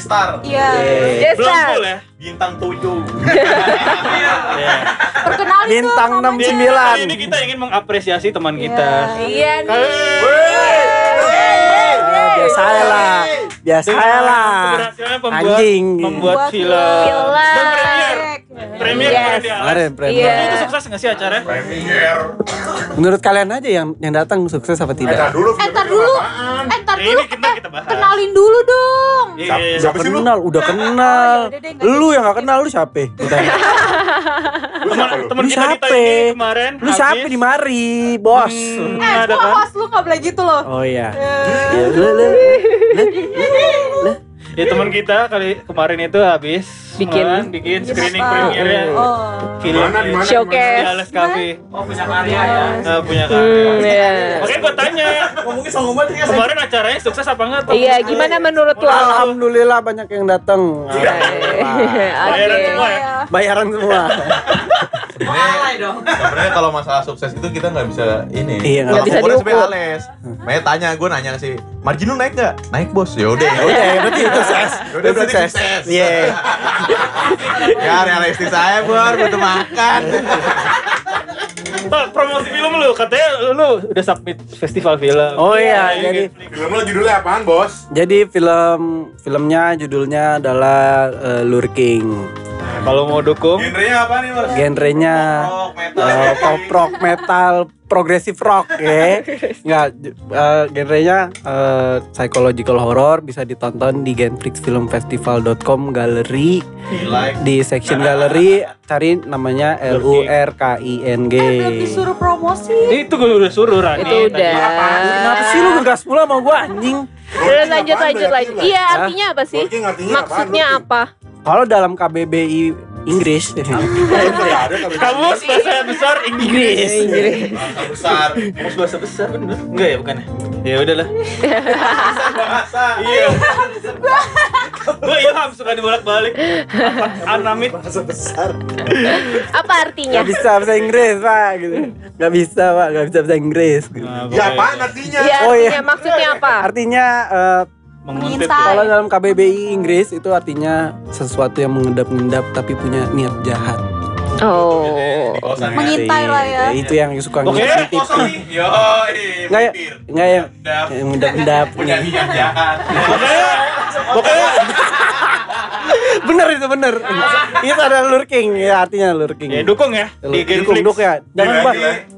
gestar Iya. Belum Jester. full ya. bintang 7 Iya. Perkenalin Bintang dong namanya. 69. Kali ini kita ingin mengapresiasi teman kita. Iya nih. Biasa lah. Biasa lah. Anjing. membuat Buat film. Dan premier. Premier Yes. kemarin premier. Iya. Itu sukses nggak sih acaranya? premier Menurut kalian aja yang yang datang sukses apa tidak? dulu Eh, dulu. Eh, ntar Ini dulu. kita kita bahas. Kenalin dulu dong. Iya, iya, iya. Siapa sih lu? Kenal, udah kenal. Oh, yaudah deh, Lu yang gak kenal lu siapa? Teman teman Lu kita Dita siapa? ini kemarin. Lu siapa di mari, bos? Hmm, Eh, kan? host lu gak boleh gitu loh. Oh iya. Eh, Ya, lu, lu, lu. Ya teman kita kali kemarin itu habis Bikin. kan, bikin screening apa? premiernya Oh. film di Showcase. Alas Cafe. Oh punya karya ya? punya Hmm, karya. iya. Makanya gue tanya, kemarin acaranya sukses apa enggak? Iya, gimana menurut lo? Alhamdulillah banyak yang datang. Bayaran Oke. semua ya? Bayaran semua. sebenarnya kalau masalah sukses itu kita nggak bisa ini Iya, nggak bisa diukur. sebenarnya Ales Makanya tanya gue nanya sih margin lu naik nggak naik bos ya udah Ya udah, berarti itu sukses. Udah, berarti sukses. Iya. ya realistis saya bor butuh makan Pak, promosi film lu, katanya lu udah submit festival film. Oh iya, jadi Film lo judulnya apaan, Bos? jadi film filmnya judulnya adalah eh, Lurking. Kalau mau dukung, genrenya apa nih bos Genrenya rock metal eh, pop rock, metal, progressive rock ya. Enggak eh, genrenya eh, psychological horror bisa ditonton di genflixfilmfestival.com galeri Di like di section galeri cari namanya L U R K I N G. Eh, belum disuruh promosi. itu gue udah suruh Rani. Itu udah. Kenapa sih lu ngegas pula sama gua anjing? Udah lanjut lanjut lanjut. Iya, artinya apa sih? Maksudnya apa? Kalau dalam KBBI Inggris Kamu bahasa besar Inggris. Inggris. bahasa besar Kamu bahasa besar bener? Enggak ya bukan ya? Ya udahlah. bahasa Iya. Gue ilham suka dibolak-balik. Anamit. Apa artinya? Gak bisa bahasa Inggris pak gitu. Gak bisa pak, gak bisa bahasa Inggris gitu. Nah, Ya apaan artinya? Iya, Oh, iya. artinya maksudnya apa? Artinya eh, Menguntit. Mengintai. kalau dalam KBBI Inggris itu artinya sesuatu yang mengendap-endap tapi punya niat jahat. Oh. Mengintai lah ya. Itu yang suka Oke, ngintip. kosong nih yo Nggak ya, nggak yang yang mengendap-endap. punya niat jahat Pokoknya pokoknya bener itu bener. itu ada lurking ya artinya lurking. ya dukung ya di Dukung, dukung ya. Jangan lupa,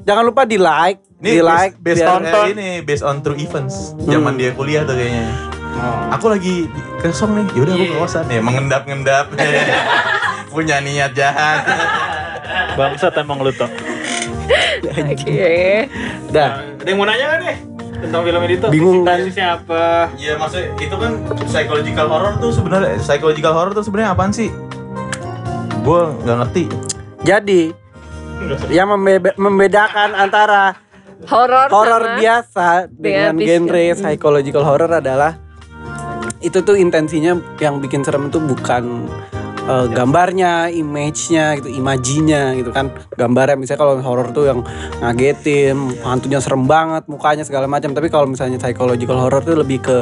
jangan lupa di like, Ini di like, based, based biar- on tonton. ini based on true events. Zaman dia kuliah tuh kayaknya. Aku lagi kosong nih, yaudah aku ke kosan ya mengendap-ngendap. Punya niat jahat. Bangsat emang lu toh. Oke. Dah. Ada yang mau nanya kan nih tentang film ini tuh? Bingung kan? Basisnya apa? Iya maksudnya itu kan psychological horror tuh sebenarnya psychological horror tuh sebenarnya apaan sih? Gue nggak ngerti. Jadi yang membe- membedakan antara Horor horor sama biasa dengan dengan genre psychological horror adalah itu tuh intensinya yang bikin serem itu bukan uh, gambarnya, image-nya gitu, imajinya gitu kan. Gambarnya misalnya kalau horror tuh yang ngagetin, hantunya serem banget, mukanya segala macam. Tapi kalau misalnya psychological horror tuh lebih ke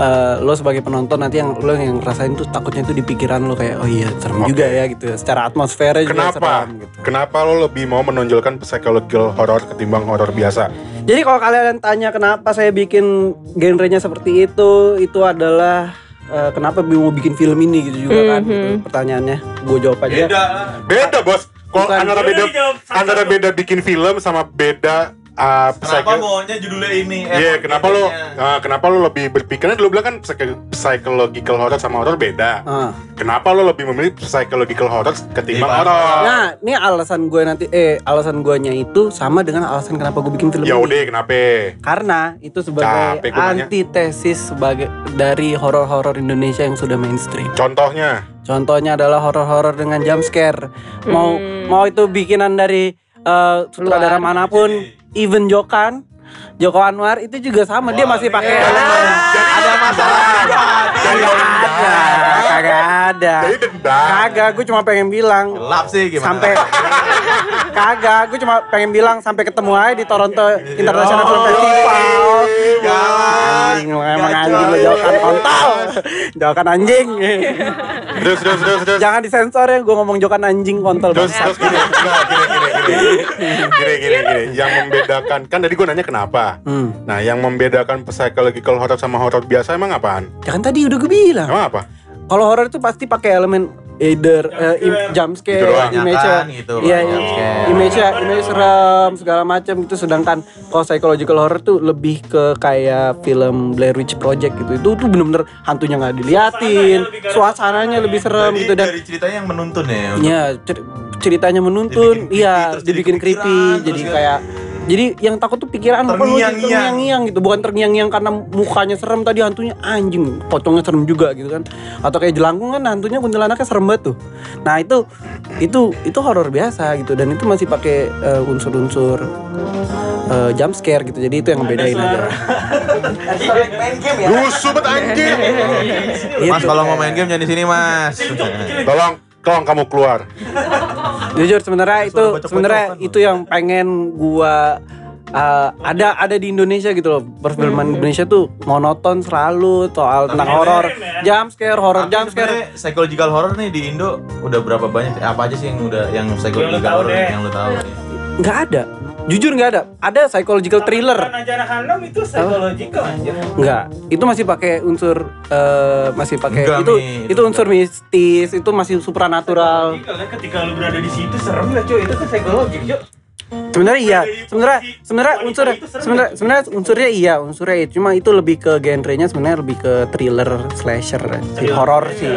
uh, lo sebagai penonton nanti yang lo yang rasain tuh takutnya tuh di pikiran lo kayak oh iya serem juga ya gitu. Secara atmosfernya juga Kenapa? serem gitu. Kenapa lo lebih mau menonjolkan psychological horror ketimbang horror biasa? Jadi kalau kalian tanya kenapa saya bikin genrenya seperti itu, itu adalah eh, kenapa mau bikin film ini gitu juga kan gitu, pertanyaannya. Gue jawab aja. Beda. Beda, Bos. Kalau antara beda antara beda bikin film sama beda ah, Kenapa psycho- maunya judulnya ini? Eh, Iya, kenapa lo ah, kenapa lo lebih berpikirnya dulu bilang kan psycho- psychological horror sama horror beda. Ah. Kenapa lo lebih memilih psychological horror ketimbang Iya, horror? Nah, ini alasan gue nanti eh alasan guanya itu sama dengan alasan kenapa gue bikin film Ya ini. udah, kenapa? Karena itu sebagai Capek antitesis sebagai dari horor-horor Indonesia yang sudah mainstream. Contohnya, Contohnya adalah horor-horor dengan jump scare. Mau mau itu bikinan dari eh, sutradara Luar. mana pun, even Jokan, Joko Anwar itu juga sama. Dia masih pakai elemen. Masalah. Kagak ada, kagak ada. jadi dendam. Kagak, gue cuma pengen bilang Gelap sih gimana? sampai kagak, gue cuma pengen bilang sampai ketemu aja di Toronto International Film Festival. Anjing, emang anjing lu jauhkan kontol. Jauhkan anjing. Terus, terus, terus, terus. Jangan disensor ya, gue ngomong jauhkan anjing kontol Terus, terus gini, enggak, gini, gini, gini, gini, gini, gini, yang membedakan kan tadi gue nanya kenapa. Hmm. Nah, yang membedakan psychological horror sama horror biasa emang apaan? Ya kan tadi udah gue bilang. Emang apa? Kalau horor itu pasti pakai elemen either eh, im- jump scare, Gitu doang. image Kebanyakan gitu loh, iya, jump scare. image image serem segala macam gitu. Sedangkan kalau psychological horror tuh lebih ke kayak film Blair Witch Project gitu. Itu tuh bener-bener hantunya nggak diliatin, suasananya lebih serem Jadi gitu dan dari ceritanya yang menuntun ya. ya cer- ceritanya menuntun, Dibikin creepy, iya, dibikin creepy, jadi kayak jadi yang takut tuh pikiran apa lu jadi Terngiang-ngiang. gitu. Bukan terngiang-ngiang karena mukanya serem tadi hantunya anjing. Pocongnya serem juga gitu kan. Atau kayak jelangkung kan hantunya kuntilanaknya serem banget tuh. Nah itu itu itu horor biasa gitu. Dan itu masih pakai eh, unsur-unsur eh, jump scare gitu. Jadi itu yang ngebedain aja. Rusuh banget anjir. Mas kalau mau main game jangan di sini, Mas. Tolong, tolong kamu keluar. jujur sebenarnya itu sebenarnya loh. itu yang pengen gua uh, ada ada di Indonesia gitu loh perfilman Indonesia tuh monoton selalu soal tentang horor ya. jump scare horor jump scare psychological horror nih di Indo udah berapa banyak? Apa aja sih yang udah yang psychological tahu horror deh. yang lu tahu? nggak ada jujur nggak ada ada psychological thriller anak kandung itu psychological anjir. nggak itu masih pakai unsur uh, masih pakai Enggak, itu Mi. itu unsur mistis itu masih supranatural Psychological kan ketika lu berada di situ serem lah cuy itu kan psikologi cuy. sebenarnya iya sebenarnya sebenarnya unsur itu sebenarnya ya? sebenarnya unsurnya iya unsurnya iya. cuma itu lebih ke genrenya sebenarnya lebih ke thriller slasher sih Thriller, horor iya. sih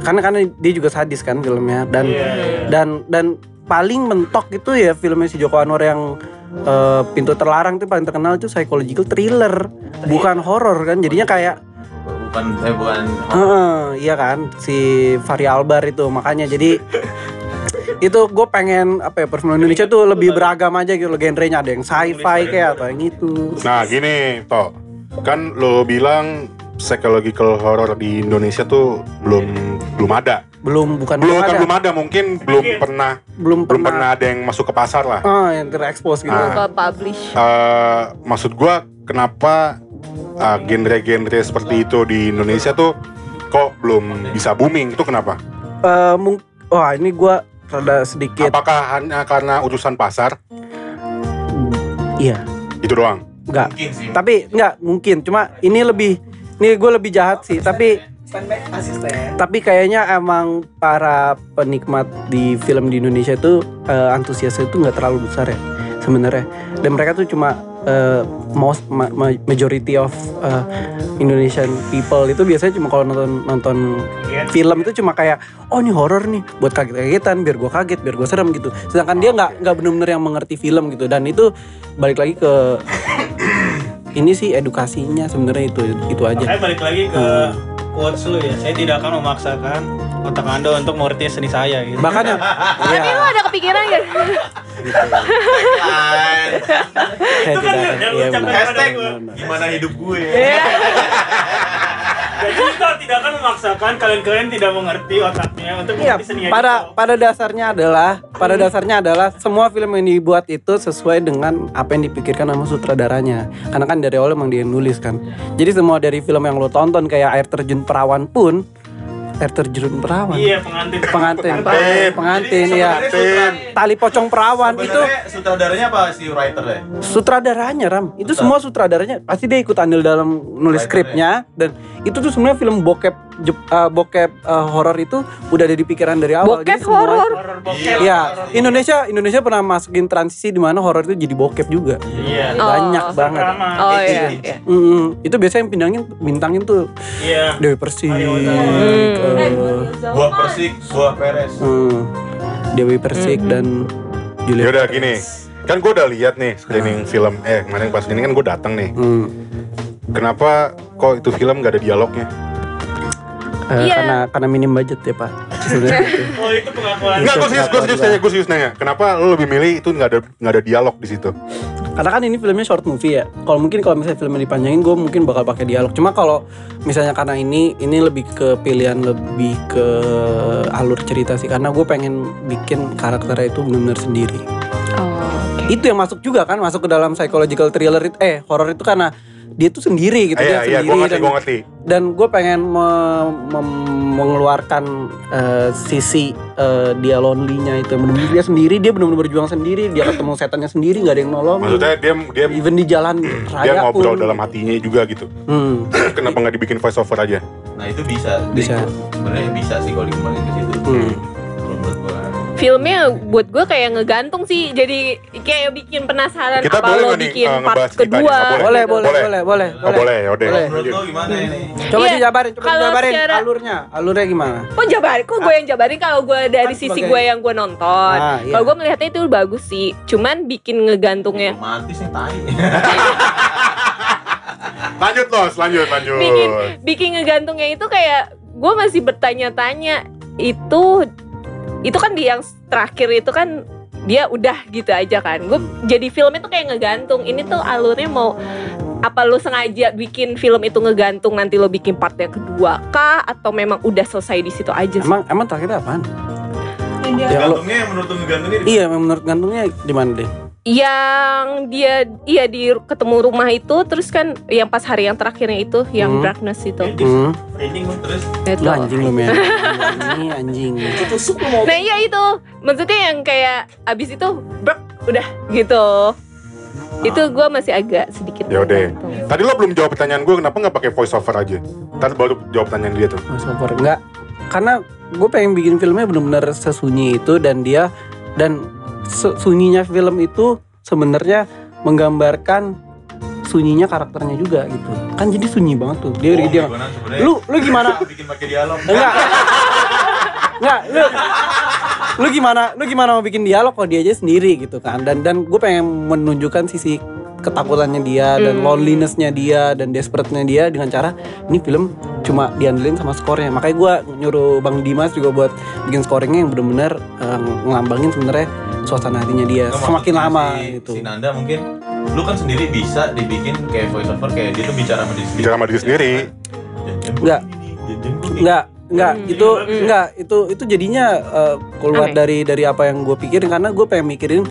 karena karena dia juga sadis kan filmnya dan Iya, iya. dan dan paling mentok itu ya filmnya si Joko Anwar yang eh, pintu terlarang itu paling terkenal itu psychological thriller. Bukan horor kan jadinya kayak Bukan eh bukan Heeh, iya kan si Fahri Albar itu. Makanya jadi itu gue pengen apa ya perfilman Indonesia tuh lebih beragam aja gitu genrenya. Ada yang sci-fi kayak atau yang itu. Nah, gini, Toh. Kan lo bilang psychological horror di Indonesia tuh belum belum ada. Belum bukan Belum belum kan ada belum ada, mungkin belum pernah belum belum pernah, pernah ada yang masuk ke pasar lah. ah yang terekspos gitu Ah. Ke publish. Eh, maksud gua kenapa ah, genre-genre seperti itu di Indonesia tuh kok belum bisa booming itu kenapa? Eh, mung- wah ini gue rada sedikit Apakah hanya karena urusan pasar? iya Itu doang. enggak mungkin sih. tapi enggak mungkin cuma ini lebih ini gue lebih jahat sih tapi tapi kayaknya emang para penikmat di film di Indonesia itu eh, antusiasnya itu nggak terlalu besar ya sebenarnya. Dan mereka tuh cuma eh, most ma- ma- majority of eh, Indonesian people itu biasanya cuma kalau nonton nonton film itu cuma kayak oh ini horor nih buat kaget-kagetan biar gua kaget biar gua serem gitu. Sedangkan dia nggak nggak benar-benar yang mengerti film gitu. Dan itu balik lagi ke ini sih edukasinya sebenarnya itu itu aja. Makanya balik lagi ke quotes lu ya. Saya tidak akan memaksakan otak Anda untuk mengerti seni saya gitu. bahkan yang Tapi ya, lu ada kepikiran gak? Saya Itu kan yang lu iya, gimana hidup gue. Jadi kita tidak akan memaksakan kalian-kalian tidak mengerti otaknya untuk Iya, mengerti seni pada itu. pada dasarnya adalah pada dasarnya adalah semua film yang dibuat itu sesuai dengan apa yang dipikirkan sama sutradaranya. Karena kan dari awal emang dia yang nulis kan. Jadi semua dari film yang lo tonton kayak air terjun perawan pun air terjun perawan. Iya pengantin. Pengantin, Pengantin. pengantin Jadi ya. Tali pocong perawan itu sutradaranya apa si writer ya? sutradaranya Ram. Itu semua sutradaranya pasti dia ikut andil dalam nulis skripnya dan itu tuh sebenarnya film bokep Jep- eh, bokep eh, horor itu udah ada di pikiran dari awal. Bokep horor. Bokep. Ya, Indonesia Indonesia pernah masukin transisi di mana horor itu jadi bokep juga. Iya. Banyak Oh. banget. Drama. Oh iya, iya. Mm, itu biasanya yang bintangin bintangin tuh Iya. Dewi Persik, Ayo, eh, Hmm. Buah persik, buah peres. hmm, Dewi Persik dan Julia. Ya udah gini. Kan gue udah lihat nih screening film eh kemarin pas ini kan gue datang nih. Hmm. Kenapa kok itu film gak ada dialognya? Eh, Iya. karena karena minim budget ya pak sebenarnya itu. Oh itu pengakuan. Enggak, gue serius, gue serius nanya, gue serius nanya. Kenapa lo lebih milih itu nggak ada nggak ada dialog di situ? karena kan ini filmnya short movie ya kalau mungkin kalau misalnya filmnya dipanjangin gue mungkin bakal pakai dialog cuma kalau misalnya karena ini ini lebih ke pilihan lebih ke alur cerita sih karena gue pengen bikin karakternya itu benar-benar sendiri Oh, oke. itu yang masuk juga kan masuk ke dalam psychological thriller itu eh horror itu karena dia tuh sendiri gitu Ah, dia Iya, iya, gue sendiri ngerti, dan gue ngerti. dan gue pengen me- mem- mengeluarkan eh, sisi eh, dia lonely-nya itu benar-benar dia sendiri dia benar-benar berjuang sendiri dia ketemu setannya sendiri nggak ada yang nolong Maksudnya dia dia even di jalan dia raya ngobrol pun dalam hatinya juga gitu. hmm, Kenapa nggak dibikin voice over aja? Nah itu bisa. Bisa. Sebenarnya bisa sih kalau dikembalikan ke situ. hmm. Kalau menurut gua. Filmnya buat gue kayak ngegantung sih, jadi kayak bikin penasaran Kita apa boleh lo nggak nih, bikin uh, part kedua. Boleh Boleh. boleh Boleh. boleh boleh Oh boleh. Boleh. Menurut lo gimana ini? coba Iya, dijabarin coba kalau dijabarin secara- alurnya alurnya gimana Kok jabarin? Kok gue yang jabarin kalau gue dari Kan sisi sebagai- gue yang gue nonton. Ah, iya. Kalau gue ngelihatnya itu bagus sih. Cuman bikin ngegantungnya. Romantis nih tai. Lanjut los, lanjut, lanjut. Bikin bikin ngegantungnya itu kayak gue masih bertanya-tanya itu itu kan di yang terakhir itu kan dia udah gitu aja kan. Gue jadi filmnya tuh kayak ngegantung. Ini tuh alurnya mau apa lu sengaja bikin film itu ngegantung nanti lo bikin part yang kedua kah atau memang udah selesai di situ aja sih? emang emang terakhirnya apaan Ya, lo- Gantungnya yang menurut lo ngegantungnya di iya menurut gantungnya di mana deh yang dia iya di ketemu rumah itu terus kan yang pas hari yang terakhirnya itu yang Hmm. darkness itu hmm. Terus. Itu. lu anjing lu men ini anjing nah iya itu maksudnya yang kayak abis itu brek udah gitu itu gue masih agak sedikit Ya udah. Tadi lo belum jawab pertanyaan gue, kenapa nggak pakai voice over aja? Ntar baru jawab pertanyaan dia tuh. Mas Opor enggak karena gue pengen bikin filmnya benar-benar sesunyi itu dan dia dan sunyinya film itu sebenarnya menggambarkan sunyinya karakternya juga gitu. Kan jadi sunyi banget tuh. Dia Oh, dia sebenarnya? lu lu gimana? Bikin pakai dialog? enggak. Enggak lu lu gimana lu gimana mau bikin dialog? Kalau dia aja sendiri gitu kan. Dan dan gue pengen menunjukkan sisi ketakutannya dia dan Hmm. lonelinessnya dia dan desperate-nya dia dengan cara ini film cuma diandelin sama skornya makanya gue nyuruh bang Dimas juga buat bikin scoringnya yang bener-bener eh, ngelambangin sebenarnya suasana hatinya dia Nggak, semakin lama si, gitu Si Nanda mungkin lu kan sendiri bisa dibikin kayak voice over kayak dia tuh bicara sama diri sendiri. Bicara sama diri sendiri. Jangan Nggak. gini, jangan gini. Enggak, enggak, Hmm. itu enggak, itu itu jadinya eh, keluar Aneh. dari dari apa yang gue pikirin karena gue pengen mikirin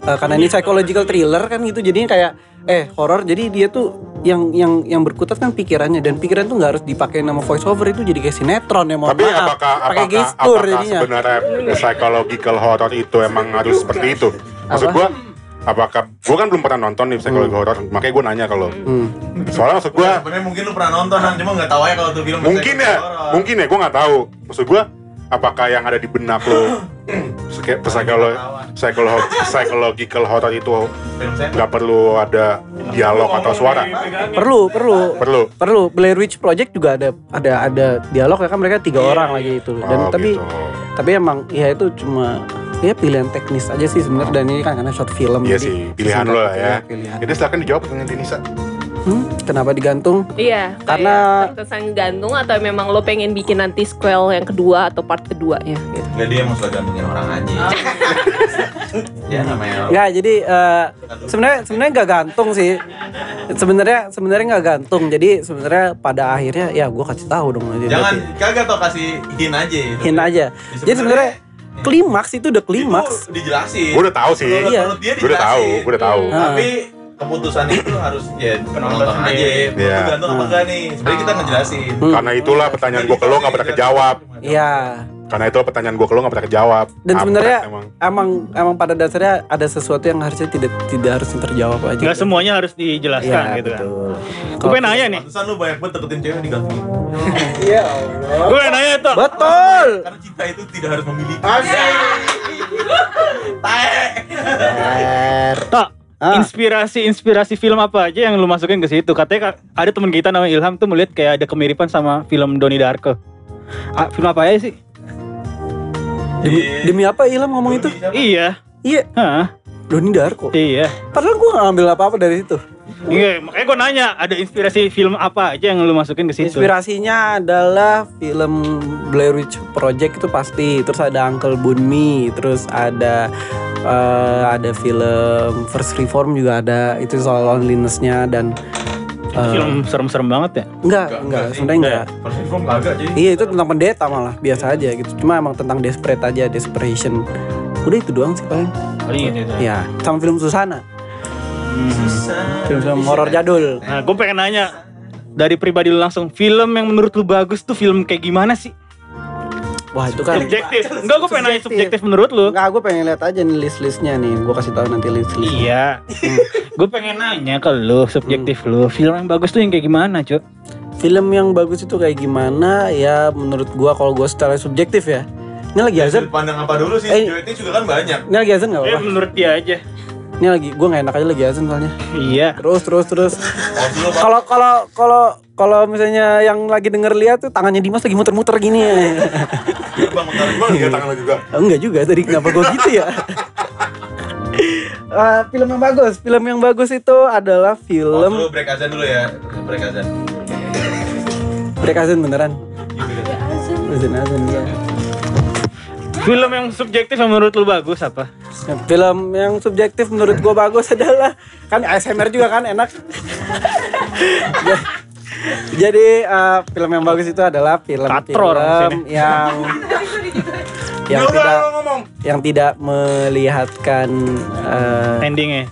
eh, karena ini psychological thriller kan gitu jadinya kayak eh horror jadi dia tuh yang yang yang berkutat kan pikirannya dan pikiran tuh nggak harus dipakai nama voice over itu jadi kayak sinetron ya mohon Tapi maaf apakah pakai apakah, gestur apakah jadinya sebenarnya psychological horror itu emang harus seperti itu? Maksud Apa? gua apakah gua kan belum pernah nonton nih psychological horror, makanya gua nanya kalau Hmm. soalnya maksud Gua gua sebenarnya mungkin lu pernah nonton kan, cuma nggak tahu aja kalau tuh film mungkin ya, horor. mungkin ya gua nggak tahu. Maksud gua apakah yang ada di benak lo psycholo- psycholo- psychological horror itu nggak perlu ada dialog atau suara? perlu perlu Perlu. perlu Blair Witch Project juga ada ada ada dialog ya kan mereka tiga Iya, orang iya. lagi itu dan Oh, tapi gitu. tapi emang ya itu cuma ya pilihan teknis aja sih sebenarnya dan ini kan karena short film Iya jadi sih, pilihan lo lah ya. pilihan. Jadi silakan dijawab dengan Denisa. Hmm, kenapa digantung Iya, Karena- terkesan gantung atau memang lo pengen bikin nanti sequel yang kedua atau part kedua ya gitu. Nggak dia mau suka gantungin orang aja. ya namanya. Nggak, jadi eh, sebenarnya sebenarnya nggak gantung sih. Sebenarnya sebenarnya nggak gantung. Jadi sebenarnya pada akhirnya ya gue kasih tahu dong. Jadi Jangan kagak tau kasih hint aja. itu. hint aja. Jadi sebenarnya klimaks itu udah klimaks. Itu dijelasin. Gue udah tahu sih. Menurut- Iya. menurut dia Gue udah tahu, gue udah tahu. Ah. Tapi keputusan itu harus ya penonton Penonton aja. Menurut Iya. lu gantung apa Ah. enggak nih? Sebenarnya kita ngejelasin. Hmm. Karena itulah pertanyaan gue ke lo gak pernah kejawab. Iya. Karena itu pertanyaan gue ke lo gak pernah kejawab. Dan sebenarnya emang. emang emang pada dasarnya ada sesuatu yang harusnya tidak tidak harus terjawab aja. Nggak semuanya harus dijelaskan Iya, gitu kan. betul. Gue pengen nanya nih. Pantesan lu banyak banget deketin cewek digantungin. Iya Allah. Gue nanya tuh. Betul. Karena cinta itu tidak harus memiliki. Tak. Ah. Inspirasi inspirasi film apa aja yang lu masukin ke situ? Katanya ka- ada teman kita namanya Ilham tuh melihat kayak ada kemiripan sama film Donnie Darko. Ah, film apa aja sih? Demi, demi apa Ilham ngomong itu? Iya. Iya, Hah? Doni Darko. Iya. Padahal gue gak ngambil apa-apa dari situ. Iya, makanya gue nanya, ada inspirasi film apa aja yang lu masukin ke situ? Inspirasinya adalah film Blair Witch Project itu pasti, terus ada Uncle Bunmi, terus ada eh, ada film First Reform juga ada, itu soal loneliness-nya dan eh, film serem-serem banget ya? enggak, enggak, sih. sebenarnya enggak. First form kagak jadi. Iya itu tentang pendeta malah biasa aja gitu. Cuma emang tentang desperate aja, desperation. Udah itu doang sih paling. Paling gitu. Ya, sama film Susana, Hmm. film-film horor jadul. Nah, gue pengen nanya dari pribadi lu langsung, film yang menurut lu bagus tuh film kayak gimana sih? Wah itu kan. Subjektif. Enggak, gue pengen nanya Subjektif. menurut lu. Enggak, gue pengen lihat aja nih list-listnya nih. Gue kasih tahu nanti list-list. Iya. gue pengen nanya ke lu, subjektif lu, film yang bagus tuh yang kayak gimana, Cuk? Film yang bagus itu kayak gimana? Ya menurut gua kalau gua secara subjektif ya. Ini lagi azan. Sudut pandang apa dulu sih? Eh. Duetnya juga kan banyak. Ini lagi azan nggak Ya apa-apa. menurut dia aja. Ini lagi gua nggak enak aja lagi azan soalnya. Iya. Terus terus terus. Oh. Kalau kalau kalau kalau misalnya yang lagi denger lihat tuh tangannya Dimas lagi muter-muter gini. Bang, bentar. Emang dia tangan juga. Oh, enggak juga tadi kenapa gua gitu ya? Eh, film yang bagus, film yang bagus itu adalah Oh, film dulu break azan dulu ya. Break azan. Break azan beneran. Azan azan ya. Film yang subjektif yang menurut lu bagus apa? Film yang subjektif menurut gua bagus adalah kan ASMR juga kan enak. Ja- Jadi eh, film yang bagus itu adalah film Katro film yang yang tidak ngomong. yang tidak melihatkan eh, Endingnya.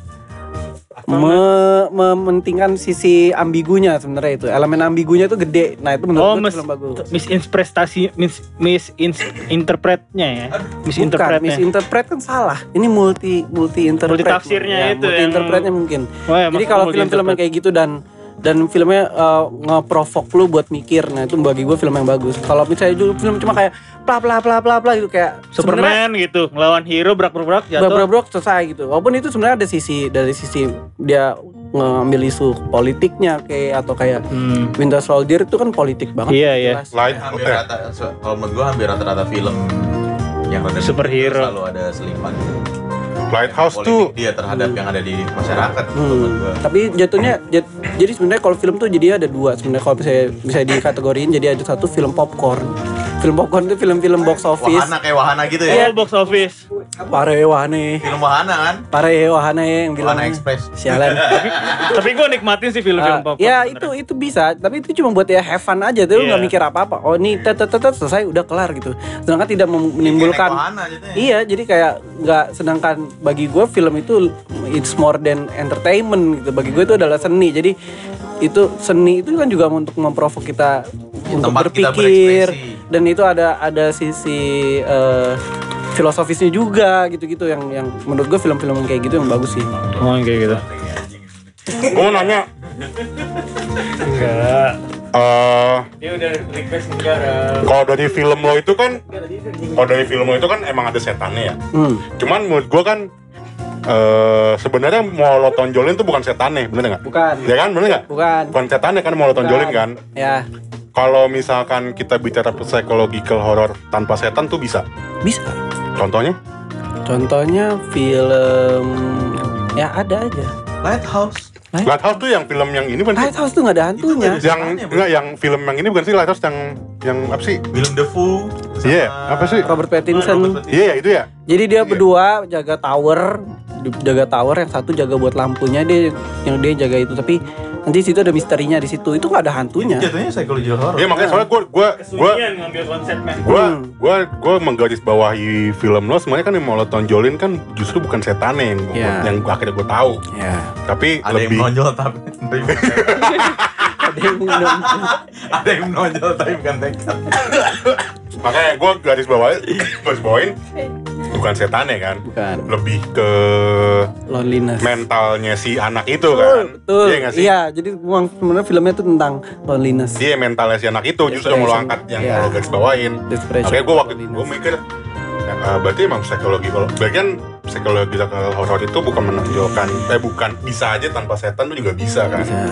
Me- mementingkan sisi ambigunya sebenarnya itu elemen ambigunya itu gede nah itu menurut Oh, mis film bagus misinterpretasi mis misinterpretnya ya. Bukan, Misinterpretnya. misinterpret kan salah. Ini multi multi interpret. Multi tafsirnya itu multi yang- interpretnya mungkin. Oh ya, Jadi kalau multi film-film yang kayak gitu dan dan filmnya uh, ngeprovok lu buat mikir, nah itu bagi gue film yang bagus. Kalau misalnya dulu film cuma kayak bla bla bla bla bla gitu kayak Superman gitu, ngelawan hero brak-brak jatuh. Brak-brak selesai gitu. Walaupun itu sebenarnya ada sisi dari sisi dia ngambil isu politiknya kayak atau kayak Hmm. Winter Soldier itu kan politik banget. Iya, iya. Light hampir eh, rata kalau menurut gua hampir rata-rata film yang ada Superhero. selalu ada selipan Lighthouse politik tuh dia terhadap yang ada di masyarakat Hmm. Tapi jatuhnya jat- jadi sebenarnya kalau film tuh jadi ada dua sebenarnya kalau bisa bisa dikategoriin jadi ada satu film popcorn. Film popcorn itu film-film box office. Wahana kayak wahana gitu ya. Oh, box office. Pare wahane. Film wahana kan? Pare wahane yang bilang. Wahana Express. Sialan. Tapi gue nikmatin sih film-film Ah, popcorn. ya itu itu bisa, tapi itu cuma buat ya have fun aja, tuh lu Iya. nggak mikir apa-apa. Oh ini tet tet tet tet, selesai udah kelar gitu. Sedangkan tidak menimbulkan wahana jadinya. Iya, jadi kayak nggak sedangkan bagi gue film itu it's more than entertainment gitu. Bagi gue itu adalah seni. Jadi itu seni itu kan juga untuk memprovok kita untuk Tempat kita berpikir berekspresi. dan itu ada ada sisi eh, filosofisnya juga gitu-gitu yang yang menurut gue film-film kayak gitu yang bagus sih. Oh, yang kayak gitu. gue mau nanya Enggak. eh Dia udah request negara. kalau dari film lo itu kan kalau dari film lo itu kan emang ada setannya ya Hmm. cuman menurut gue kan eh sebenarnya mau lo tonjolin tuh bukan setannya bener nggak Bukan. ya kan bener nggak Bukan. bukan setannya kan mau lo tonjolin kan Ya, kalau misalkan kita bicara psychological horror tanpa setan tuh bisa bisa. contohnya Contohnya film ya ada aja. Lighthouse. Lighthouse tuh yang film yang ini bukan sih Lighthouse tuh nggak ada hantunya. Yang enggak yang film yang ini bukan sih Lighthouse yang yang apa sih Willem Dafoe. Iya, apa sih? Robert Pattinson. Iya ya itu ya Jadi dia Iya. berdua jaga tower, jaga tower yang satu jaga buat lampunya dia yang dia jaga itu tapi nanti situ ada misterinya di situ. Itu nggak ada Itu hantunya. jatuhnya psychological horror. iya makanya soalnya gue gue gue Kesunyian ngambil konsepnya. gue gue gue menggaris bawahi film lo semuanya kan yang mau lo tonjolin kan justru bukan setannya yang Iya. yang akhirnya gue tahu Ya. tapi ada yang lebih menonjol tapi Ada yang minum. ada yang menonjol tapi bukan tekad. makanya gue garis bawahi garis bawain bukan setannya kan? Bukan. Lebih ke loneliness. mentalnya si anak itu betul kan? betul. Iya sih? Iya jadi memang sebenarnya filmnya itu tentang loneliness. Dia mentalnya si anak itu justru yang lo Desperation. angkat yang Iya. lo garis bawain. Desperation Makanya gue waktu gue mikir eh, berarti emang psikologi kalau berarti kan psikologi horor itu bukan menonjolkan eh bukan bisa aja tanpa setan tuh juga bisa kan? Bisa.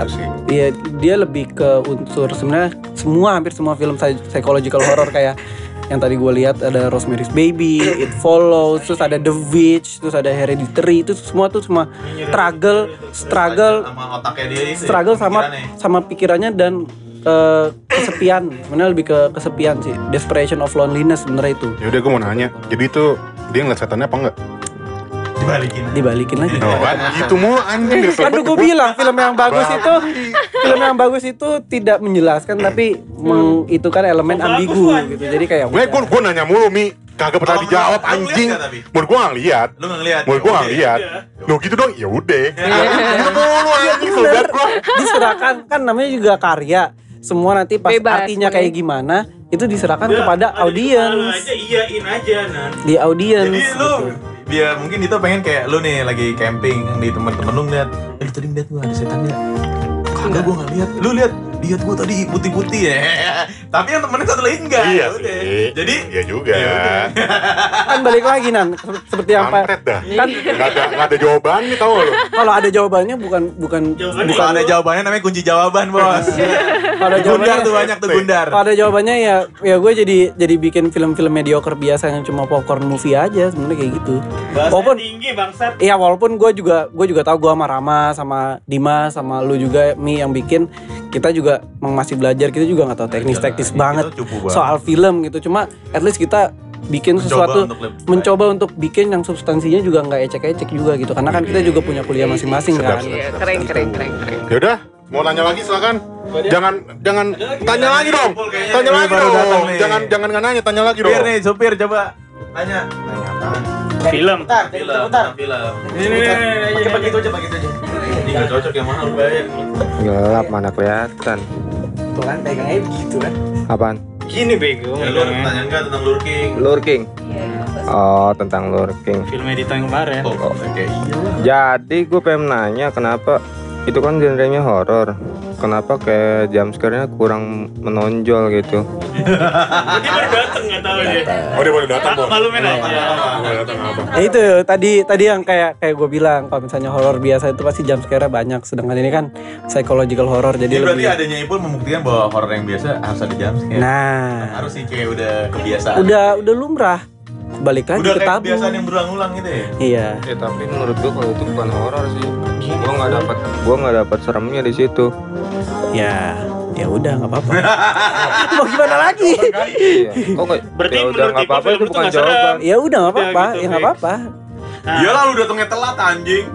Sih Iya, dia lebih ke unsur sebenarnya semua hampir semua film psy- psychological horror kayak yang tadi gue lihat ada Rosemary's Baby, It Follows, terus ada The Witch, terus ada Hereditary, itu semua tuh semua struggle, struggle, sama otaknya dia itu. struggle sama pikirannya. sama pikirannya dan eh, kesepian. Sebenarnya lebih ke kesepian sih, desperation of loneliness sebenarnya itu. ya udah gue mau nanya jadi itu dia ngeliat setannya apa enggak dibalikin. Dibalikin lagi. oh kan? Gitu mulu anjing kan gue bilang film yang bagus itu film yang bagus itu tidak menjelaskan tapi meng, itu kan elemen Oh, ambigu gitu. Jadi kayak gue gue gue nanya mulu mi. Kagak pernah Oh, dijawab anjing. menurut gue nggak lihat. Lu nggak ngeliat? menurut gue nggak lihat. Lo gitu dong ya udah. Gitu mulu anjing sobat gue diserahkan. Kan namanya juga karya. Semua nanti pas Bebas, artinya boleh. kayak gimana itu diserahkan Udah, kepada audiens. aja iyain aja nan. Di audiens Jadi lu gitu. Biar mungkin itu pengen kayak lu nih lagi camping di teman-teman lu ngeliat, eh lu tadi ngeliat gua ada setan ya? Kagak gua nggak lihat. Lu lihat lihat gua tadi putih-putih ya. Tapi yang temennya satu lagi enggak. iya Ya udah. Jadi iya juga Ya udah. kan balik lagi nan Sep- seperti yang Pak dah kan nggak ada nggak ada jawaban nih tau lo kalau ada jawabannya bukan bukan Jawabannya kalau ada jawabannya namanya kunci jawaban, Bos. kalau ada Gundar jawabannya tuh banyak tuh gundar. kalau ada jawabannya ya ya gue jadi jadi bikin film-film mediocre biasa yang cuma popcorn movie aja sebenarnya kayak gitu bahasa Walaupun- tinggi bangsat Iya walaupun gue juga gue juga tahu gue sama Rama sama Dimas sama lu juga Mi yang bikin kita juga emang masih belajar kita juga nggak tahu teknis-teknis banget soal film gitu. Cuma at least kita bikin Mencoba sesuatu untuk lebih- mencoba untuk bikin yang substansinya juga nggak ecek-ecek juga gitu. Karena kan kita juga punya kuliah masing-masing Sedap, kan. sedap. Iya, keren keren keren keren. ya udah mau tanya lagi silakan. Jangan jangan tanya lagi dong. Tanya lagi dong. jangan jangan nggak nanya tanya lagi Supir dong. nih, supir coba. Tanya. Nanya apaan? Film Film, tentang film. Ini ini ini pakai pakai itu aja, pakai itu aja. Ini nggak cocok yang mana lu bayar. Gelap mana kelihatan. tuh kan pegangnya begitu kan Apaan? gini bego Ya, lu ada pertanyaan nggak tentang lurking? Lurking. Oh, tentang lurking. film editor yang kemarin Oh, kayak iya lah. Jadi gue pengen nanya kenapa itu kan genrenya horor. Kenapa kayak jumpscare-nya kurang menonjol gitu? dia baru dateng nggak tahu dia oh dia baru datang bos malumin aja datang apa ya itu tadi tadi yang kayak kayak gue bilang kalau misalnya horor biasa itu pasti jump scare banyak sedangkan ini kan psychological horror jadi Jadi berarti lebih adanya Ipul membuktikan bahwa horor yang biasa harus ada jumpscare. nah harus sih kayak udah kebiasaan. udah udah lumrah balik lagi udah ke tabu kebiasaan yang berulang-ulang gitu ya. iya Ya tapi menurut gue kalau itu bukan horor sih. Gue nggak dapat gue nggak dapat seremnya di situ. ya ya udah nggak apa-apa mau gimana lagi Iya. Kok nggak? Berarti ya udah menurut nggak apa-apa itu bukan jawaban. ya udah nggak apa-apa gitu, ya nggak apa-apa Nah, Iyalah lu datangnya telat anjing.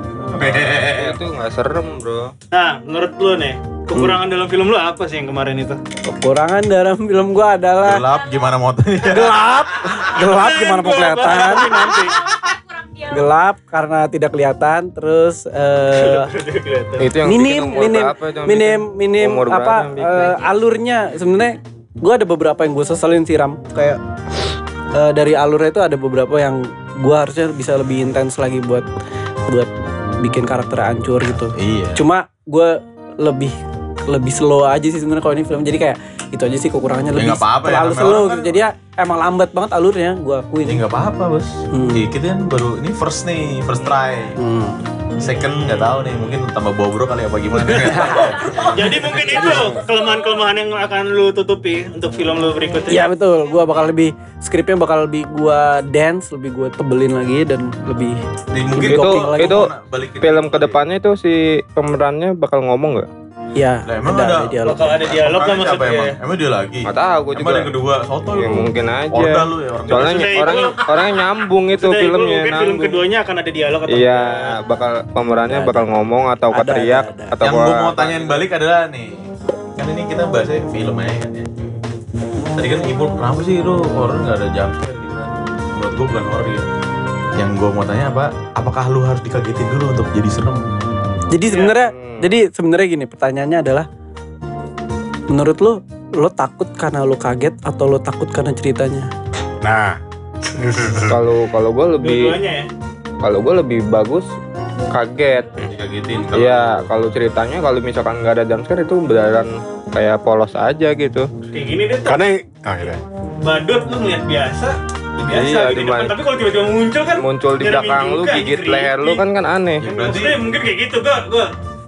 Itu nggak serem bro. nah menurut lu nih kekurangan dalam film lu apa sih yang kemarin itu? Kekurangan dalam film gua adalah Gelap gimana motonya? gelap. Gelap gimana mau kelihatan? nanti. Gelap karena tidak kelihatan terus eh, Itu yang minim minim berapa itu yang minim bikin? minim Umur apa eh, alurnya. Sebenarnya gue ada beberapa yang gue seselin sih Ram. Kayak eh, dari alurnya itu ada beberapa yang gue harusnya bisa lebih intens lagi buat buat bikin karakter hancur gitu Iya. cuma gue lebih lebih slow aja sih sebenarnya kalau ini film jadi kayak itu aja sih kekurangannya Ya, lebih nggak apa-apa ya, terlalu namanya slow gitu kan- jadi ya emang lambat banget alurnya gue akuin Ini nggak apa-apa bos. Hmm. Iya, kita kan baru ini first nih, first try. Hmm. Second nggak tahu nih, mungkin tambah bobrok kali apa gimana. tahu. jadi mungkin itu kelemahan-kelemahan yang akan lu tutupi untuk film lu berikutnya Iya betul, gua bakal lebih skripnya bakal lebih gua dance, lebih gua tebelin lagi dan lebih Nih, mungkin Itu- mau itu balikin Film ke depannya itu si pemerannya bakal ngomong nggak? Ya Lah, emang ada, ada- ada dialog. bakal ada dialog lah maksudnya emang? Emang dia lagi? Nggak tahu Emang juga. ada yang kedua, soto Ya lu. mungkin aja. Orda lu ya orang Soalnya Sudah, orang orangnya nyambung itu Sudah, filmnya mungkin film keduanya akan ada dialog atau Iya, enggak. bakal pemerannya Ada, bakal ngomong atau Ada, teriak ada, ada. atau yang gue mau tanyain balik adalah nih kan ini kita bahasnya film aja kan ya tadi kan ibu kenapa sih lu horror nggak ada jump scare gitu kan menurut gue bukan horror ya yang gue mau tanya apa apakah lu harus dikagetin dulu untuk jadi serem Jadi sebenarnya Hmm. jadi sebenarnya gini, pertanyaannya adalah menurut lo lo takut karena lo kaget atau lo takut karena ceritanya? nah Kalau kalau gue lebih ya. kalau gue lebih bagus kaget. Kalau Iya, kalau ceritanya kalau misalkan nggak ada jumpscare itu beneran kayak polos aja gitu. Kayak gini deh tuh. Karena ah, iya. Badut lu ngeliat biasa. Ya Biasa Iya, gitu di cuman- depan. Tapi kalau tiba-tiba muncul kan Muncul di belakang lu, gigit creepy. leher lu kan kan aneh. Ya, berarti Maksudnya mungkin kayak gitu gua gua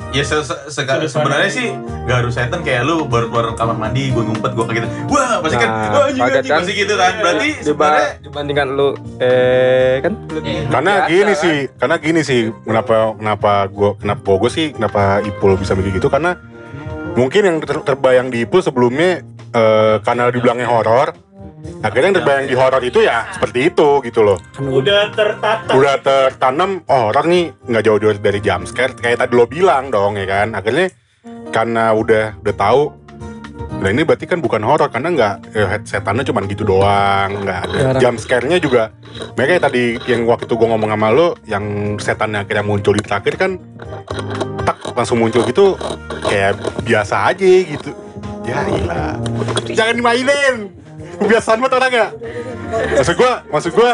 ya se se se- sebenarnya sih gak harus setan kayak lu baru keluar kamar mandi gue ngumpet gue kayak gitu wah pasti kan Nah, wah anjing kaget anjing kan? pasti gitu kan berarti sebenarnya dibandingkan lu eh kan lebih karena biasa gini kan? sih karena gini sih kenapa kenapa gua kenapa gue sih kenapa Ipul bisa mikir gitu karena mungkin yang ter- terbayang di Ipul sebelumnya eh, karena dibilangnya horor akhirnya yang terbayang di horor itu ya seperti itu gitu loh udah tertata. udah tertanam oh horor nih nggak jauh-jauh dari jump scare kayak tadi lo bilang dong ya kan akhirnya karena udah udah tahu Nah ini berarti kan bukan horor karena nggak ya, setannya cuma gitu doang, nggak ada jump scare-nya juga. Mereka tadi yang waktu itu gue ngomong sama lo, yang setannya akhirnya muncul di terakhir kan, tak langsung muncul gitu, kayak biasa aja gitu. Ya ilah, jangan dimainin. Kebiasaan banget orang ya. Maksud gue, maksud gue,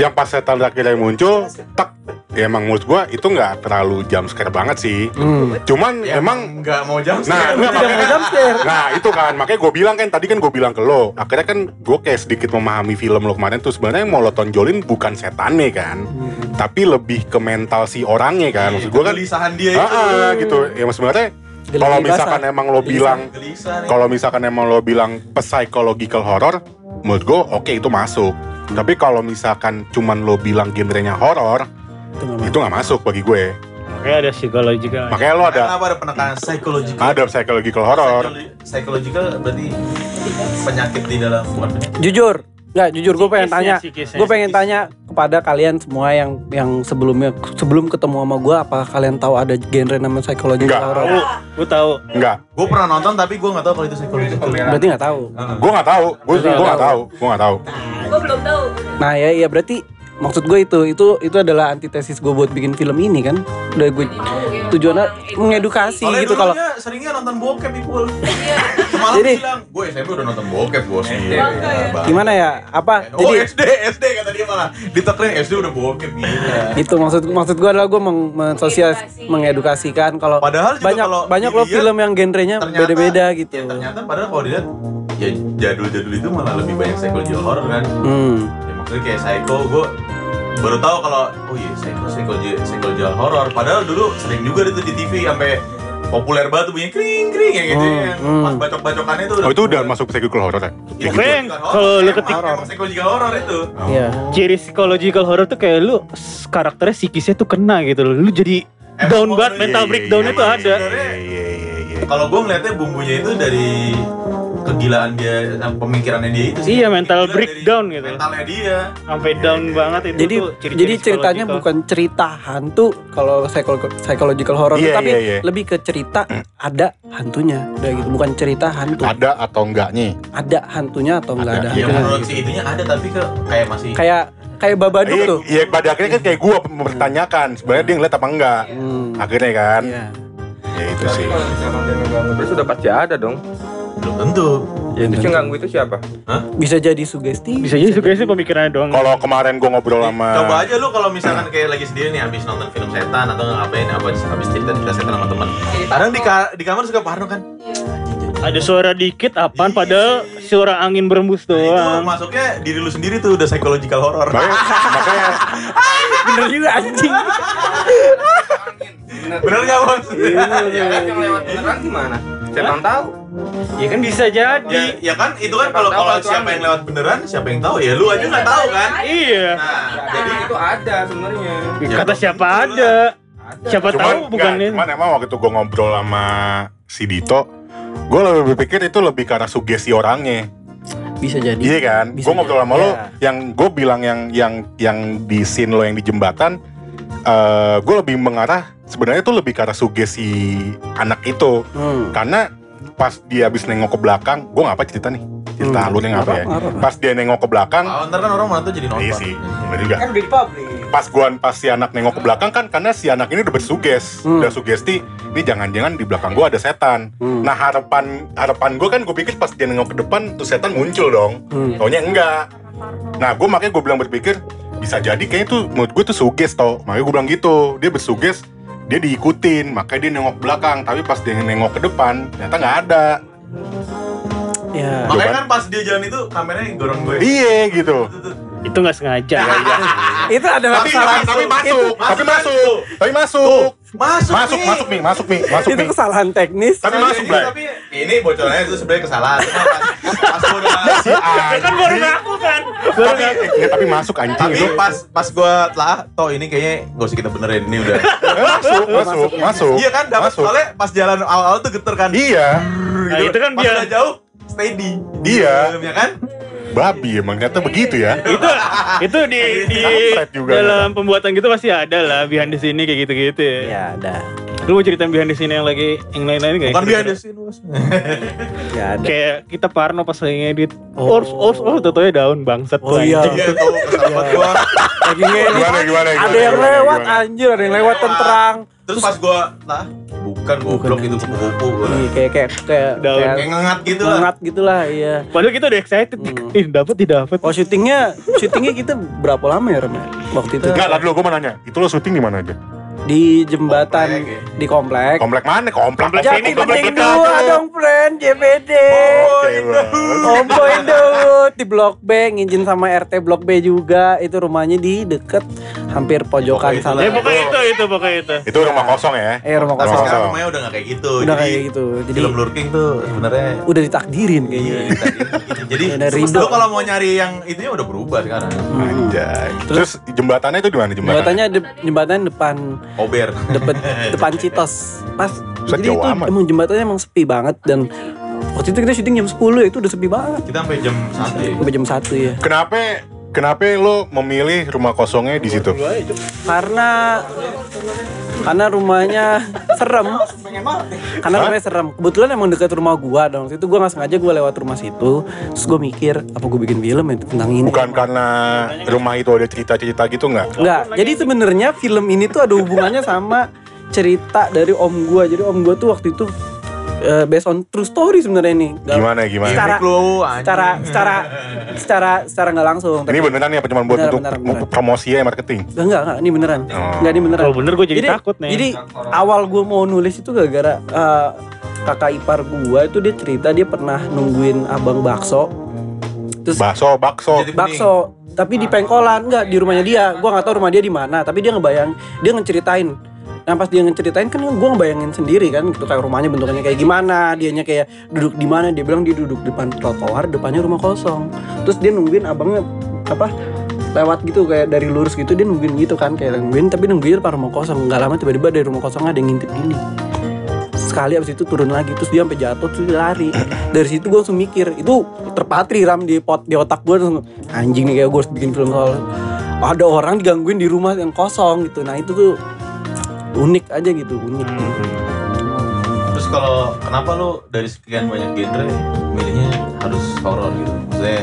yang pas setan terakhir yang muncul, tak, ya emang menurut gue itu nggak terlalu jump scare banget sih. Hmm. Cuman ya emang nggak mau jam Nah, Tidak enggak, makanya mau jump scare. Nah itu kan. Makanya gue bilang kan tadi kan gue bilang ke lo. Akhirnya kan gue kayak sedikit memahami film lo kemarin tuh sebenarnya yang mau lo tonjolin bukan setannya kan. Tapi lebih ke mental si orangnya kan. Maksud gue kan kegelisahan dia ah, itu ah, gitu. Ya sebenarnya Kalau basah. misalkan emang lo bilang gelisah kalau misalkan emang lo bilang psychological horror menurut gue oke itu masuk. Tapi kalau misalkan cuman lo bilang genrenya horror Itu nggak masuk bagi gue. Makanya ada psikological. makanya lo ada kenapa ada penekanan psikologikal ada psychological horror. Psycholo- psychological berarti penyakit di dalam bukan penyakit. Jujur, nggak jujur gue pengen tanya, gue pengen tanya kepada kalian semua yang yang sebelumnya sebelum ketemu sama gue, apakah kalian tahu ada genre namanya psychological Enggak. horror? Tahu, gua tahu. enggak gue pernah nonton tapi gue nggak tahu kalau itu psychological Berarti nggak tahu. gue nggak tahu gue Berarti nggak gue nggak tahu. gue nggak tahu Gue belum tahu. Nah ya, ya berarti maksud gue itu itu itu adalah antitesis gue buat bikin film ini kan. Udah gue tujuannya mengedukasi Soalnya gitu kalau seringnya nonton bokep Ipul Semalam Jadi- bilang, gue SMP udah nonton bokep bos Iya, Bang. gimana ya? Apa? Oh Jadi SD, SD kata dia malah Ditekerin SD udah bokep gila itu maksud maksud gue adalah gue meng, mensosial- Mengedukasi. mengedukasikan kalau Padahal banyak kalau banyak loh dilihat, film yang genrenya beda-beda gitu. Ya ternyata padahal kalau dilihat Ya jadul-jadul itu malah lebih banyak psychological horror kan Hmm. Ya maksudnya kayak psycho, gue baru tahu kalau oh iya psycho psychologi psychological horror padahal dulu sering juga itu di TV sampai populer banget tuh bunyi kring kring yang gitu Hmm, yang hmm. pas bacok bacokannya itu oh itu udah masuk psychological horror ya Ya, gitu. kalau lu Emang- ketik- psychological horror itu Iya. Ciri psychological horror tuh kayak lu karakternya psikisnya tuh kena gitu loh. Lu jadi Emang down banget, iya, mental iya, breakdown iya, itu iya, ada. iya. iya iya iya kalau gue ngeliatnya bumbunya itu dari kegilaan dia pemikirannya dia itu sih Iya, mental Gila breakdown gitu. mentalnya dia Sampai down banget itu Jadi tuh ciri-ciri jadi ceritanya psychological. bukan cerita hantu kalau psycholo- psychological horror Iya, tapi iya, iya. lebih ke cerita ada hantunya. Udah gitu, bukan cerita hantu. ada atau enggaknya Ada hantunya atau enggak Ada. ada, ya menurut si itunya ada tapi ke kayak masih Kayak kayak Babadook Iya, tuh. iya pada akhirnya kan kayak gue mempertanyakan sebenarnya dia ngeliat apa enggak Hmm. akhirnya kan Iya. ya itu sih dia ngeganggu terus udah pasti ada dong. Belum tentu Ya terus yang ganggu itu siapa? Bisa jadi sugesti. bisa jadi sugesti pemikirannya doang. kalau kemarin gue ngobrol sama coba aja lu kalau misalkan kayak lagi sendiri nih habis nonton film setan atau ngapain apa habis cerita cerita setan sama teman kadang di, ka- di kamar suka parno kan Ada suara dikit apaan Iya. padahal suara angin berembus nah, itu doang. masuknya diri lu sendiri tuh udah psychological horror makanya, makanya Bener juga anjing. bener nggak bos Ya kan yang lewat beneran gimana? Setan tahu. Ya kan bisa ya, jadi. ya kan itu kan kalau kalau siapa yang lewat beneran siapa yang tahu ya lu aja nggak tahu kan Iya. nah Jadi itu ada sebenarnya. Kata siapa ada. Siapa cuman, tahu bukan ini. cuman emang waktu itu gue ngobrol sama si Dito gue lebih berpikir itu lebih arah sugesti orangnya Bisa jadi. iya kan gue ngobrol sama lo iya. yang gue bilang yang yang yang di scene lo yang di jembatan eh gue lebih mengarah sebenarnya itu lebih arah sugesti anak itu Hmm. karena pas dia habis nengok ke belakang gue ngapa cerita nih cerita Hmm. alurnya ngapa ya pas dia nengok ke belakang Ah, ntar kan orang mana tuh jadi nonton iya sih bener juga Kan udah di publik. pas gua pas si anak nengok ke belakang kan karena si anak ini udah bersuges Hmm. udah sugesti ini jangan-jangan di belakang gua ada setan Hmm. nah harapan harapan gua kan gue pikir pas dia nengok ke depan tuh setan muncul dong Hmm. taunya enggak Nah, gue makanya gue bilang berpikir bisa jadi kayaknya tuh menurut gue tuh suges tau. Makanya gue bilang gitu. Dia bersuges, dia diikutin, makanya dia nengok belakang. Tapi pas dia nengok ke depan, ternyata nggak ada. Ya. Makanya kan pas dia jalan itu kameranya gorong gue. Iya gitu. Itu nggak sengaja. Itu adalah Tapi, kesalahan. tapi masuk, itu- tapi masuk, tapi masuk, Masuk, masuk, nih. masuk nih, masuk nih, masuk itu nih. kesalahan teknis. Tapi masuk, ini, Blay. Tapi ini bocorannya itu sebenarnya kesalahan. Pas, udah Si kan baru ngaku kan. Baru Tapi, ngaku. eh, tapi masuk anjing tapi itu. pas pas gua telah toh ini kayaknya gak usah kita benerin ini udah. Masuk, masuk, masuk. iya kan dapat Masuk. soalnya pas jalan awal-awal tuh geter kan. Iya, Nah, itu kan pas biar- udah jauh steady. Iya. ya kan? Babi emang ternyata begitu ya. itu itu di di juga dalam pembuatan gitu pasti ada lah behind the scene kayak gitu-gitu ya. Ya, ada. Lu mau ceritain behind the scene yang lagi yang lain-lain kayak Bukan dia ada sih Ya, ada. Kayak kita Parno pas lagi ngedit. Oh. Ors ors ors totonya daun bangsat Oh, tuh iya. Iya. Lagi ngedit. Gimana, gimana, gimana, Ada yang lewat anjir, ada yang lewat tenterang. Terus pas gua lah bukan goblok itu kupu-kupu gua. Iya, kayak kayak kayak Daun. Kayak kayak ngengat gitu lah. ngengat gitu lah, iya. Padahal kita udah excited. Hmm. Ih, dapat tidak dapat. Oh syutingnya, syutingnya kita berapa lama ya Ram? ya? Waktu itu Enggak, lah dulu gue mau nanya. Itu lo syuting di mana aja? Di jembatan Komplek, ya. di komplek. Komplek mana? Komplek. Komplek Jadi ini, komplek penting kita dua tuh. dong friend, JPD. Om Boy Indut di Blok B, ngizin sama RT Blok B juga. Itu rumahnya di deket hampir pojokan Pokoknya sana. Ya pokoknya itu itu pokoknya itu. Itu rumah kosong ya? Eh rumah Tapi kosong. Kosong. sekarang rumahnya udah gak kayak gitu. Udah Jadi, kayak gitu. Jadi Film lurking tuh sebenarnya udah ditakdirin Iya, kayaknya. tadi- jadi Udah ridho. lu kalau mau nyari yang itunya udah berubah sekarang. Anjay. Terus jembatannya itu di mana jembatannya? Jembatannya de- jembatan depan Ober. depan depan Citos. Pas Set jadi itu amat. emang jembatannya emang sepi banget dan waktu itu kita syuting jam 10 ya itu udah sepi banget. Kita sampai jam 1 ya. Sampai jam 1 ya. Kenapa kenapa lo memilih rumah kosongnya di situ? Karena karena rumahnya serem. Karena rumahnya serem. Kebetulan emang dekat rumah gua waktu itu gua nggak sengaja gua lewat rumah situ. Terus gua mikir apa gua bikin film ya tentang ini. Bukan karena rumah itu ada cerita-cerita gitu nggak? Enggak. Jadi sebenarnya film ini tuh ada hubungannya sama cerita dari om gua. Jadi om gua tuh waktu itu eh, based on true story sebenarnya ini. Gimana gimana? Secara- lu. Secara secara secara secara nggak langsung. Ini beneran ya apa cuma buat Beneran, untuk beneran, beneran. promosi ya marketing? Enggak, enggak, enggak, ini beneran. Oh. Enggak, ini beneran. Kalau bener gue jadi, takut nih. Jadi awal gue mau nulis itu gara-gara eh, kakak ipar gue itu dia cerita dia pernah nungguin abang bakso. Terus Bakso, bakso. Jadi- bakso, tapi di pengkolan enggak di rumahnya dia. Gua nggak tahu rumah dia di mana, tapi dia ngebayang, dia ngeceritain. Nah pas dia ngeceritain kan gue ngebayangin sendiri kan gitu. Kayak rumahnya bentukannya kayak gimana, dianya kayak duduk di mana, dia bilang dia duduk depan trotoar, depannya rumah kosong. Terus dia nungguin abangnya apa lewat gitu kayak dari lurus gitu dia nungguin gitu kan kayak nungguin tapi nungguin depan rumah kosong. Nggak lama tiba-tiba dari rumah kosong ada yang ngintip gini. Sekali abis itu turun lagi terus dia sampai jatuh terus dia lari. Dari situ gue langsung mikir itu terpatri ram di pot di otak gue langsung anjing nih kayak gue harus bikin film soal ada orang digangguin di rumah yang kosong gitu. Nah itu tuh unik aja gitu unik Terus kalau kenapa lu dari sekian banyak genre milihnya harus horor gitu? Maksudnya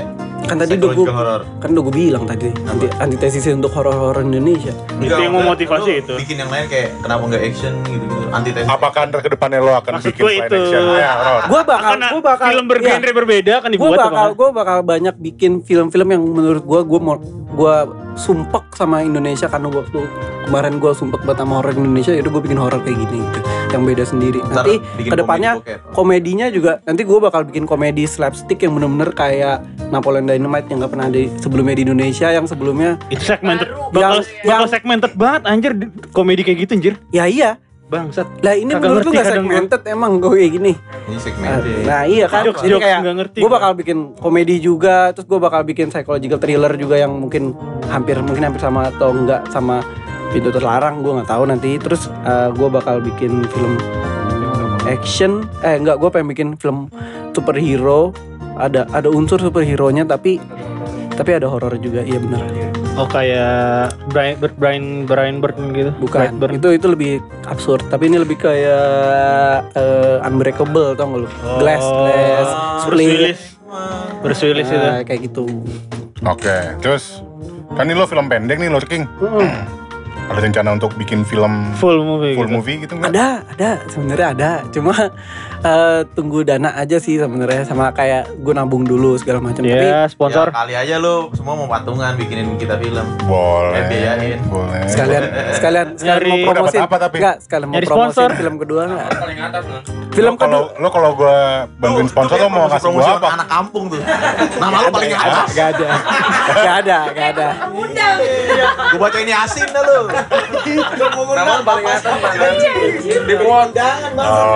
kan tadi udah gue horror. kan udah gue bilang tadi anti antitesisnya untuk horor-horor Indonesia Enggak, yang memotivasi itu. Bikin yang lain kayak kenapa nggak action gitu gitu. Antitesis. Apakah ntar ke depannya lo akan Maksud bikin gue itu. action? Ya, horor. gue bakal gue bakal film bergenre berbeda kan gue dibuat bakal apa? gue bakal banyak bikin film-film yang menurut gue gue mau gue sumpek sama Indonesia karena waktu kemarin gue sumpek banget sama horor Indonesia itu gue bikin horor kayak gini gitu yang beda sendiri Ntar nanti ke depannya komedi komedinya juga nanti gue bakal bikin komedi slapstick yang bener-bener kayak Napoleon Dynamite yang gak pernah ada sebelumnya di Indonesia yang sebelumnya Itu segmented. Baru. Bakal, Yang- bakal yang- segmented banget anjir di- komedi kayak gitu anjir. ya iya Bangsat. lah ini Kagak menurut lu ngerti gak kadang gua. segmented emang gue kayak gini Ini segmented. Nah iya kan, Jokes- jadi jokes kayak nggak ngerti gue gua. bakal bikin komedi juga, terus gue bakal bikin psychological thriller juga yang mungkin hampir mungkin hampir sama atau enggak sama pintu terlarang, gue nggak tahu nanti. Terus gue bakal bikin film action, eh enggak, gue pengen bikin film superhero, ada ada unsur superhero nya tapi tapi ada horor juga, iya benar. Oh kayak Brian Bird, Brian Brian Bird gitu. Bukan, Brightburn. itu itu lebih absurd, tapi ini lebih kayak eh, unbreakable tau gak lu? Glass, glass, split, Willis. Bruce Willis itu. Nah, kayak gitu. Oke, terus kan ini lo film pendek nih lo King. Ada rencana untuk bikin film Full movie. full gitu. movie gitu nggak? Ada, ada sebenarnya ada. Cuma eh, tunggu dana aja sih sebenarnya sama kayak gue nabung dulu segala macam. Tapi Ya, sponsor. Ya, kali aja lu semua mau patungan bikinin kita film. Boleh. Eh, biayain. Boleh. sekalian sekalian sekalian mau promosi apa tapi? enggak sekalian mau promosi sponsor. film kedua enggak Lo film kalau kedua lo kalau gua bantuin sponsor lu lo mau kasih gua apa? Anak kampung tuh. Nama lu paling atas. Gak ada Gak ada Gak ada Gue baca ini asin dah lu. Nama lu paling atas.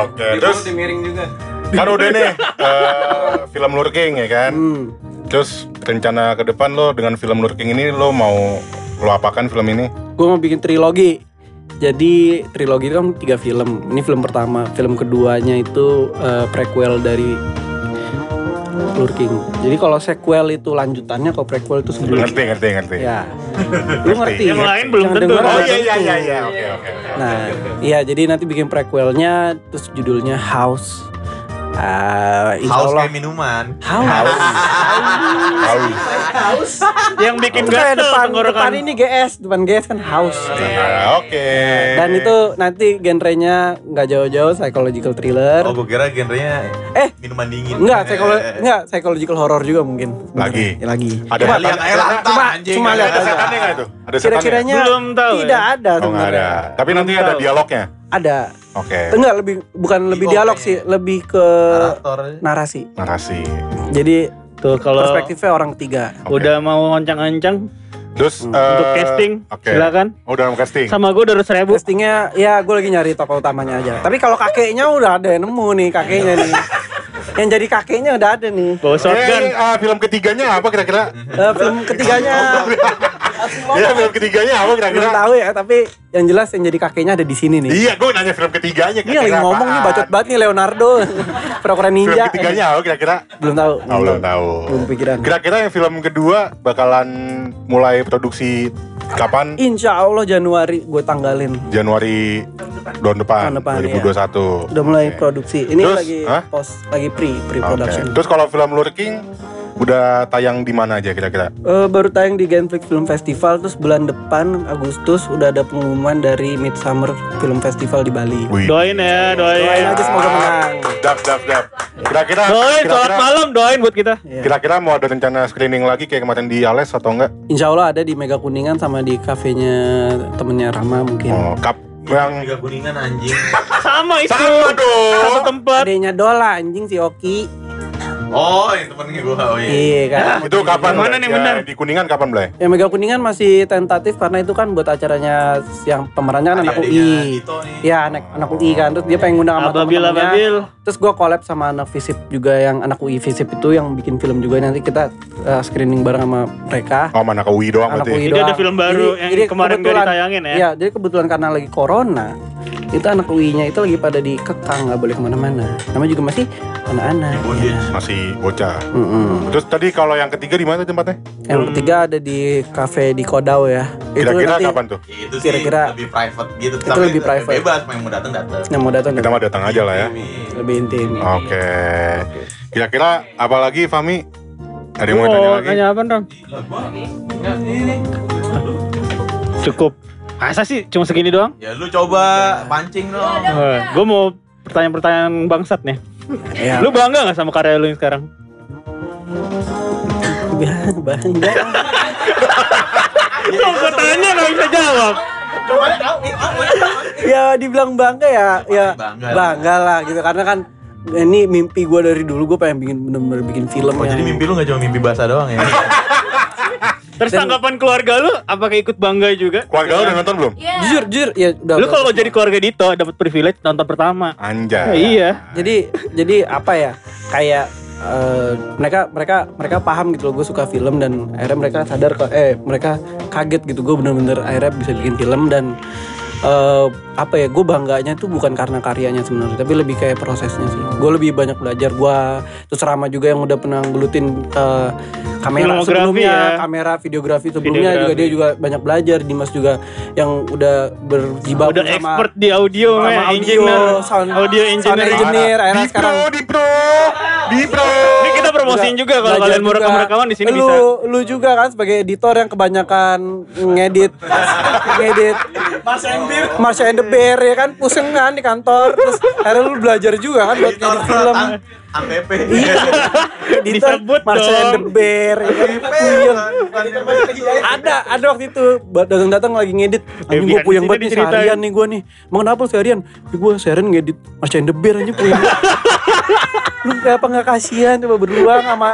Oke, terus kan udah nih eh, film lurking ya kan. hmm. Terus rencana ke depan lo dengan film lurking ini lo mau lo apakan film ini? Gue mau bikin trilogi jadi trilogi itu kan tiga film Ini film pertama Film keduanya itu eh, prequel dari Lurking Jadi kalau sequel itu lanjutannya Kalau prequel itu sebelum Ngerti, ngerti, ngerti. Ya Lu ngerti Yang lain belum tentu. Oh iya iya iya iya oke oke. Nah, iya jadi nanti bikin prequelnya terus judulnya House. Insya Haus kayak minuman. House. Haus. Yang bikin kayak gatel depan tenggorokan. depan ini GS, depan GS kan House. Ya, Oke. Dan itu nanti genrenya nggak jauh-jauh psychological thriller. Oh, gue kira genrenya Eh, minuman dingin. Enggak, psycholo enggak psychological horror juga mungkin. Lagi? Ya, lagi. Ada Cuma setan- lihat air lantang cuma anjing. cuma lihat Ada aja. setannya nggak itu? Ada setannya? Kira-kiranya Belum tahu tidak ya? ada Oh ada. Tapi nanti ada dialognya. Ada. Oke. Enggak lebih bukan lebih Ego dialog kayaknya. sih, lebih ke Narator. narasi. Narasi. Jadi Tuh kalau perspektifnya orang ketiga. Oke. udah mau ngoncang-ngoncang Terus Hmm. eh, untuk casting, Oke. silakan. Oh, udah mau casting. Sama gue udah seribu. Castingnya ya gue lagi nyari tokoh utamanya aja. Tapi kalau kakeknya udah ada yang nemu nih kakeknya nih. yang jadi kakeknya udah ada nih. Bawa shotgun. Eh, ah, film ketiganya apa kira-kira? Eh, film ketiganya Iya, film ketiganya apa belum kira-kira? tahu ya. Tapi yang jelas yang jadi kakeknya ada di sini nih. Iya, gue nanya film ketiganya. Ini lagi ngomong nih bacot banget nih Leonardo. Pura-pura Film ninja. ketiganya apa kira-kira? Belum tahu. Oh, belum tahu. Belum pikiran. Kira-kira yang film kedua bakalan mulai produksi kapan? Insya Allah Januari gue tanggalin. Januari tahun depan, Tahun depan, 2021. Udah mulai Oke. produksi. Ini Terus, lagi hah? post, lagi pre pre production. Terus kalau film Lurking udah tayang di mana aja kira-kira? Eh, baru tayang di Genflix Film Festival terus bulan depan Agustus udah ada pengumuman dari Midsummer Film Festival di Bali. Wih. Doain ya, doain. Doain aja semoga menang. Dap, dap, dap. Kira-kira, Doain, sholat kira-kira, malam doain buat kita. Iya. kira-kira mau ada rencana screening lagi kayak kemarin di Ales atau enggak? Insya Allah ada di Mega Kuningan sama di kafenya temennya Rama mungkin. Oh, kap yang Tiga kuningan anjing. Sama itu. sama dong. Satu tempat. Adanya Dola anjing si Oki. Oh, yang temennya gue. Oh iya. Iya kan. Itu kapan? Mana nih Ya, benar? Di Kuningan kapan, Blay? Yang Mega Kuningan masih tentatif karena itu kan buat acaranya yang pemerannya kan anak UI. Dito nih. Ya anak anak UI kan terus dia pengen ngundang sama Ababil, teman-temannya. ababil. Terus gue collab sama anak Visip juga yang anak UI Visip itu yang bikin film juga nanti kita uh, screening bareng sama mereka. Oh, mana ke UI doang Anak berarti. UI Itu ada doang. film baru yang kemarin gak kebetulan- ditayangin ya? Iya, jadi kebetulan karena lagi corona, itu anak UI-nya itu lagi pada dikekang nggak boleh ke mana-mana. Namanya juga masih anak-anak. Bondage. Masih bocah. Mm-mm. Terus tadi kalau yang ketiga di mana tempatnya? Yang ketiga ada di cafe di Kodau ya. Itu Kira-kira nanti kapan tuh? Itu sih Kira-kira- lebih private gitu. Itu lebih private. Bebas, mau yang mau datang datang. yang mau datang Kita mah datang aja lah ya. lebih intim. Oke. Kira-kira apa lagi Fami? Ada yang mau Oh, tanya lagi? nanya apa dong? Cukup. Masa sih cuma segini doang? Ya lu coba pancing dong. Gue mau pertanyaan-pertanyaan bangsat nih. Ya, Lu bangga gak sama karya lu yang sekarang? bangga. Kok gue tanya gak bisa jawab? ya dibilang bangga ya, ya Bangga. bangga lah gitu karena kan ini mimpi gue dari dulu gue pengen bikin bener-bener bikin film Oh, yang jadi mimpi lu gak cuma mimpi basah doang ya? Terus tanggapan keluarga lu apakah ikut bangga juga? Keluarga lu udah nonton belum? jujur jujur ya udah Lu kalau jadi keluarga Dito dapat privilege nonton pertama. Ya, Anjay. iya. jadi jadi apa ya kayak eh, mereka mereka mereka paham gitu loh gue suka film dan akhirnya mereka sadar kok eh mereka kaget gitu gue bener-bener akhirnya bisa bikin film dan eh, apa ya gue bangganya tuh bukan karena karyanya sebenarnya tapi lebih kayak prosesnya sih gue lebih banyak belajar gue terus Rama juga yang udah pernah gelutin eh, kamera Filmografi sebelumnya ya. kamera videografi sebelumnya juga Videografi. dia juga banyak belajar Dimas juga yang udah berjibaku Udah sama expert di audio, sama ya, audio, engineer, sound, audio sound engineer, akhirnya Dipro, sekarang Dipro. di bro. Ini kita promosiin juga kalau Belajar kalian mau juga. rekam-rekaman di sini lu, bisa. Lu juga kan sebagai editor yang kebanyakan ngedit ngedit. Marsha and the Bear ya kan? Pusing kan di kantor. Terus akhirnya lu belajar juga kan buat ngedit film. ATP. Iya. editor Disebut Marsha and the. Bear puyeng ada ada waktu itu. Datang datang lagi ngedit. Anjing gue di puyeng banget nih seharian nih gue nih. Emang kenapa seharian? Gue seharian ngedit Marsha and the Bear anjing puyeng lu kenapa nggak kasihan coba beruang sama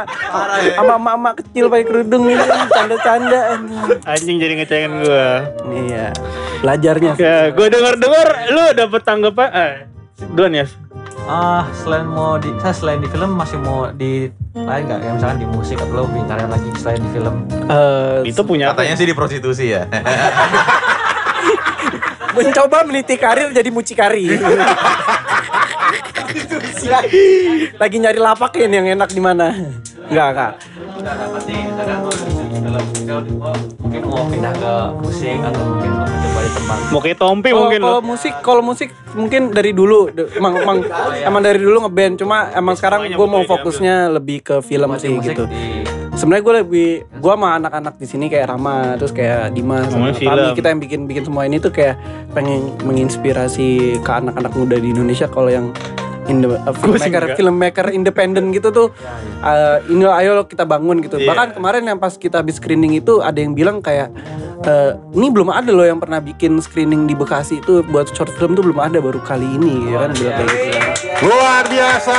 sama emak-emak kecil pakai kerudung ini canda-canda anjing. Anjing jadi ngecengin gua. iya belajarnya Ya, gua denger-dengar lu dapet tanggapan eh duluan ya. Ah, selain mau di saya selain di film masih mau di lain nggak kayak misalkan di musik atau karya lagi selain di film Eh, Itu punya apa? Katanya sih di prostitusi ya. mencoba meniti karir jadi mucikari lagi nyari lapak ini yang enak di mana? Enggak enggak. Mungkin mau pindah ke musik atau mungkin mau coba di tempat. Mau kayak Tompi mungkin kalau musik kalau musik mungkin dari dulu. Emang emang emang dari dulu ngeband. Cuma emang sekarang semuanya gue mau boleh fokusnya lebih ke film sih gitu. di sebenarnya gue lebih gue sama anak-anak di sini kayak Rama terus kayak Dimas sama kita yang bikin bikin semua ini tuh kayak pengen menginspirasi ke anak-anak muda di Indonesia kalau yang in the, uh, filmmaker filmmaker independen gitu tuh uh, ini ayo lo kita bangun gitu Iya. bahkan kemarin yang pas kita habis screening itu ada yang bilang kayak eh, ini belum ada loh yang pernah bikin screening di Bekasi itu buat short film tuh belum ada baru kali ini ya kan bilang kayak gitu kan. Luar biasa.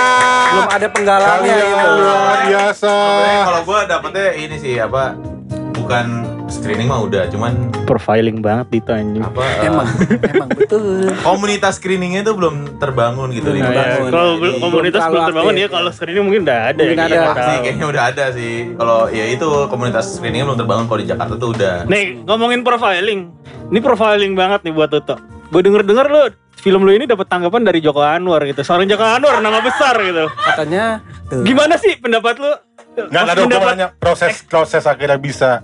belum ada penggalangnya Kalian gitu luar biasa. Kalau gua dapetnya ini sih apa bukan screening mah udah, cuman Profiling banget Dito anjing. apa eh, emang emang betul komunitas screeningnya itu belum terbangun gitu Nah, ya, kalau komunitas belum terbangun ya kalau screening mungkin udah ada Mungkin ya. ada. Pasti tahu. kayaknya udah ada sih. Kalau ya itu komunitas screeningnya belum terbangun kalau di Jakarta tuh udah. Nih ngomongin profiling, ini profiling banget nih buat Toto. Gue denger denger lu film lu ini dapat tanggapan dari Joko Anwar gitu. Seorang Joko Anwar nama besar gitu. katanya tuh. Gimana sih pendapat lu? Pendapat- nanya proses proses akhirnya bisa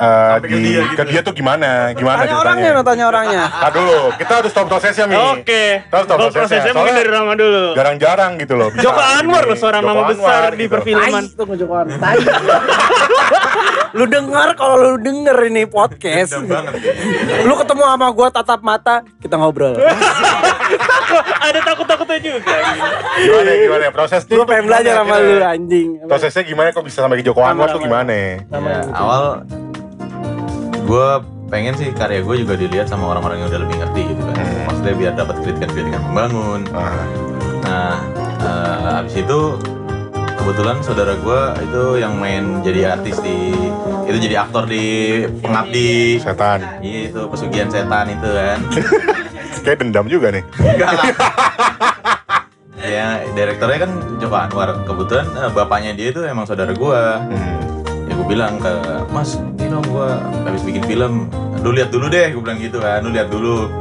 eh, Sampai ke di dia gitu. ke dia tuh gimana? Gimana tanya orangnya no, tanya orangnya Nah dulu, kita harus tahu prosesnya Mi. Oke. Tahu tahu Kalau prosesnya. prosesnya mungkin dari Rama dulu. Jarang-jarang gitu loh. bisa Joko Anwar loh seorang nama Anwar besar di gitu. perfilman. Tai, tunggu Joko Anwar. Lu dengar kalau lu denger ini podcast lu ketemu sama gua tatap mata kita ngobrol Ada takut-takutnya juga. Gimana gimana proses gua pengen belajar sama lu anjing Prosesnya gimana kok bisa sampai ke Joko Anwar tuh gimana? Ya, awal gue pengen sih karya gue juga dilihat sama orang-orang yang udah lebih ngerti gitu kan. Maksudnya biar dapat kritikan-kritikan membangun. Ah, Nah, eh, habis itu kebetulan saudara gue itu yang main jadi artis di itu jadi aktor di pengabdi setan. Iya itu pesugihan setan itu kan. Kayak dendam juga nih. Enggak lah. ya direktornya kan Joko Anwar. Kebetulan eh, bapaknya dia itu emang saudara gue. Hmm. Ya gue bilang ke Mas, ini dong gue habis bikin film. Lu lihat dulu deh, gue bilang gitu kan. Lu lihat dulu.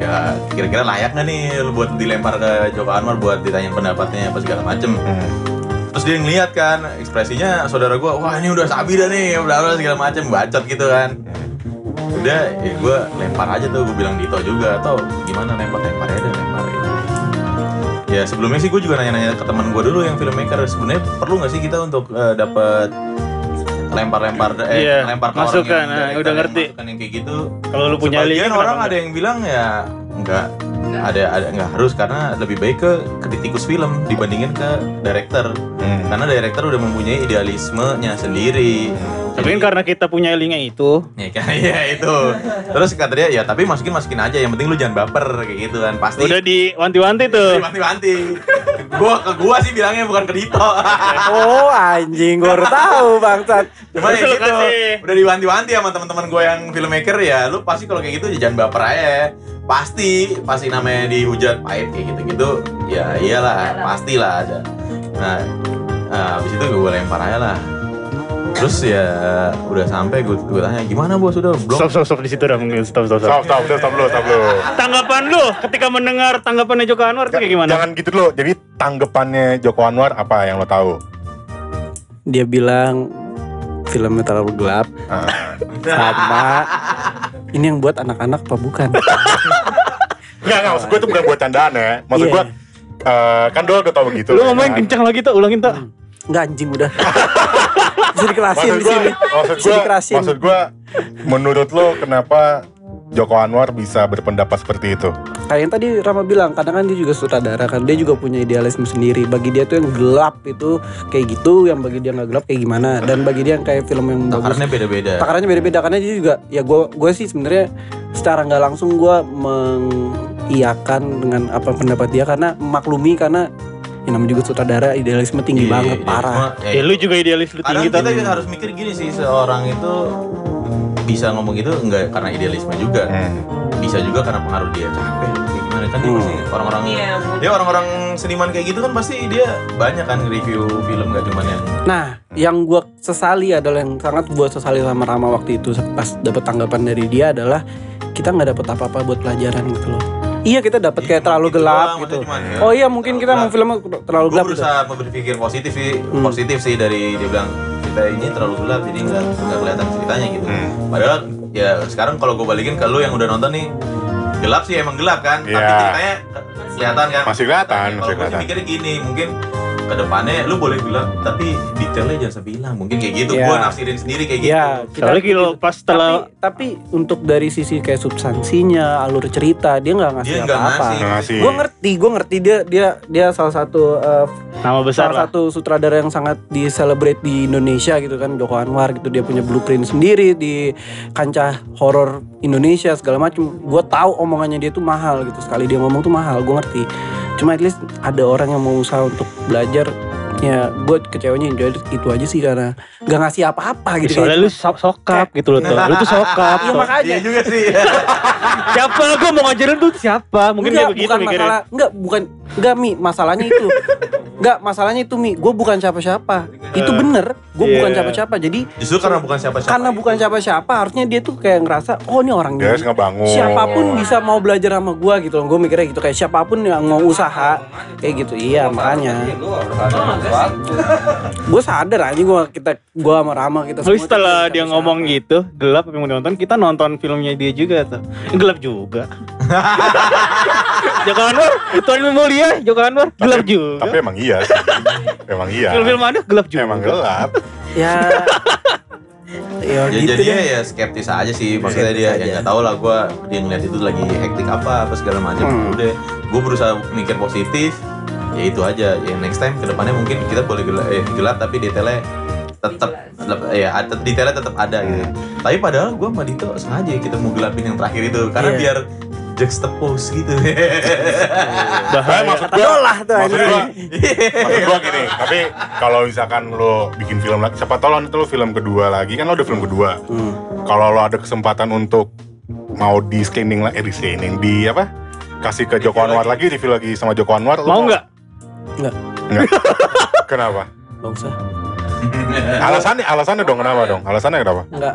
Ya kira-kira layak nggak nih lu buat dilempar ke Joko Anwar buat ditanyain pendapatnya apa segala macem. Hmm. Terus dia ngeliat kan ekspresinya saudara gue, wah ini udah sabi dah nih, bla bla segala macem, bacot gitu kan. Udah, ya gue lempar aja tuh, gue bilang Dito juga, atau gimana lempar lempar aja deh, lempar gitu. Ya sebelumnya sih gue juga nanya-nanya ke teman gue dulu yang filmmaker, sebenarnya perlu nggak sih kita untuk eh, dapat lempar-lempar eh Iya, lempar ke masukan, orang yang nah, udah ngerti. masukan yang kayak gitu. Kalau lu punya link orang ada yang bilang ya enggak ada ada nggak harus karena lebih baik ke kritikus film dibandingin ke director. Hmm. karena director udah mempunyai idealismenya sendiri. Tapi kan karena kita punya linknya itu, ya kan ya itu. Terus kata dia ya tapi masukin masukin aja yang penting lu jangan baper kayak gitu kan. Pasti udah diwanti-wanti tuh. wanti-wanti gua ke gua sih bilangnya bukan ke Dito. Oh anjing gua baru tahu bangsat. Cuma ya gitu, kasih. udah diwanti-wanti sama teman-teman gue yang filmmaker ya, lu pasti kalau kayak gitu ya jangan baper aja. Pasti, pasti namanya dihujat pahit kayak gitu-gitu, ya iyalah, pastilah ada. Nah, nah habis itu gue lempar aja lah. Terus ya udah sampai gue, gue tanya gimana bos udah belum? Stop stop stop di situ dah mungkin stop stop Stop, stop. stop, stop, stop stop lu. Tanggapan lu ketika mendengar tanggapannya Joko Anwar itu kayak gimana? Jangan gitu dulu. Jadi tanggapannya Joko Anwar apa yang lo tahu? dia bilang filmnya terlalu gelap Ah. sama ini yang buat anak-anak apa bukan Enggak, enggak, maksud gue itu bukan buat candaan ya. Maksud Iya. gue eh, kan Dol udah tau begitu. Lu ya ngomongin kan? kencang lagi tuh, ulangin tuh. Enggak anjing udah. Bisa dikerasin Maksud di sini. maksud dikerasin. maksud gua, menurut lo kenapa Joko Anwar bisa berpendapat seperti itu? Kayak yang tadi Rama bilang, kadang kan dia juga sutradara kan, dia juga punya idealisme sendiri. Bagi dia tuh yang gelap itu kayak gitu, yang bagi dia nggak gelap kayak gimana. Dan bagi dia yang kayak film yang bagus, Takarannya beda-beda. takarannya beda-beda karena dia juga ya gue gue sih sebenarnya secara nggak langsung gue mengiyakan dengan apa pendapat dia karena maklumi karena ya namanya juga sutradara idealisme tinggi Iya, banget iya, parah. Ya lu juga idealis lu Kadang tinggi kita tapi. harus mikir gini sih seorang itu bisa ngomong gitu enggak karena idealisme juga. Bisa juga karena pengaruh dia capek. Kayak gimana kan dia Hmm. pasti orang-orang Iya, ya orang-orang seniman kayak gitu kan pasti dia banyak kan review film gak cuman yang Nah, yang gue sesali adalah yang sangat gue sesali sama Rama waktu itu pas dapat tanggapan dari dia adalah kita nggak dapat apa-apa buat pelajaran gitu loh. Iya kita dapat kayak terlalu Gitu gelap doang, gitu. cuman, ya, Oh iya mungkin terlalu kita mau filmnya terlalu gue gelap gitu. berusaha berpikir positif sih Hmm. positif sih dari dia bilang kita ini terlalu gelap jadi nggak nggak kelihatan ceritanya gitu Hmm. padahal ya sekarang kalau gue balikin ke lu yang udah nonton nih gelap sih emang gelap kan tapi Iya. ceritanya ke- kelihatan kan Masih kelihatan, Kalau masih kelihatan. mikirnya gini mungkin ke depannya lu boleh gelap tapi detailnya jangan sampai hilang. Mungkin kayak gitu Iya. gue nafsirin sendiri kayak gitu. Iya, kita- Soalnya kalau pas setelah tapi, tapi untuk dari sisi kayak substansinya, alur cerita dia nggak ngasih apa-apa. Gue ngerti, gue ngerti dia dia dia salah satu uh, nama besar salah lah. satu sutradara yang sangat di celebrate di Indonesia gitu kan Joko Anwar gitu. Dia punya blueprint sendiri di kancah horor Indonesia segala macam gue tahu omongannya dia tuh mahal gitu. Sekali dia ngomong tuh mahal gue ngerti cuma at least ada orang yang mau usaha untuk belajar ya gue kecewanya jadi itu aja sih karena nggak ngasih apa-apa gitu Soalnya lu so- sokap gitu loh tuh. Lu tuh sokap. Iya makanya Iya juga sih Siapa gua mau ngajarin tuh siapa? Mungkin enggak, kayak begitu bukan mikirnya. masalah enggak bukan enggak mi masalahnya itu enggak masalahnya itu mi. Gue bukan siapa-siapa. Itu bener. Gue Iya. bukan siapa-siapa. Jadi justru karena bukan siapa-siapa karena bukan siapa-siapa harusnya dia tuh kayak ngerasa oh ini orang Dia ngebangun. siapa pun bisa mau belajar sama gue gitu loh. Gue mikirnya gitu. Kayak siapa pun yang mau usaha kayak gitu. Iya makanya. Gue sadar aja gue kita gue sama Rama kita Lalu semua setelah dia ngomong gitu, gelap yang mau nonton, kita nonton filmnya dia juga tuh. Eh, Gelap juga. Joko Anwar, Tuan Mulia, Joko Anwar, gelap juga. Tapi emang iya sih. emang iya. Film-film mana gelap juga. Emang gelap. ya ya Ya, gitu jadinya deh ya skeptis aja sih maksudnya Skeptis dia aja. ya nggak tahu lah gue dia ngeliat itu lagi hektik apa apa segala macam Hmm. udah gue berusaha mikir positif ya itu aja ya next time ke depannya mungkin kita boleh gelap, eh, gelap tapi detailnya tetap ya ada- detailnya tetap ada gitu tapi padahal gue sama Dito sengaja kita mau gelapin yang terakhir itu karena Iya. biar juxtapose gitu Nah, maksud kata gua, Dolah tuh maksud gua, maksud gua gini. Tapi kalau misalkan lo bikin film lagi, siapa tahu lo nanti lo film kedua lagi kan lo udah film kedua. Hmm. Kalau lo ada kesempatan untuk mau di screening lah, eh di screening di apa? Kasih ke Joko Anwar lagi, review lagi sama Joko Anwar. Mau nggak? Nggak. Kenapa? Gak usah Alasannya, alasannya dong kenapa dong? Alasannya kenapa? Enggak.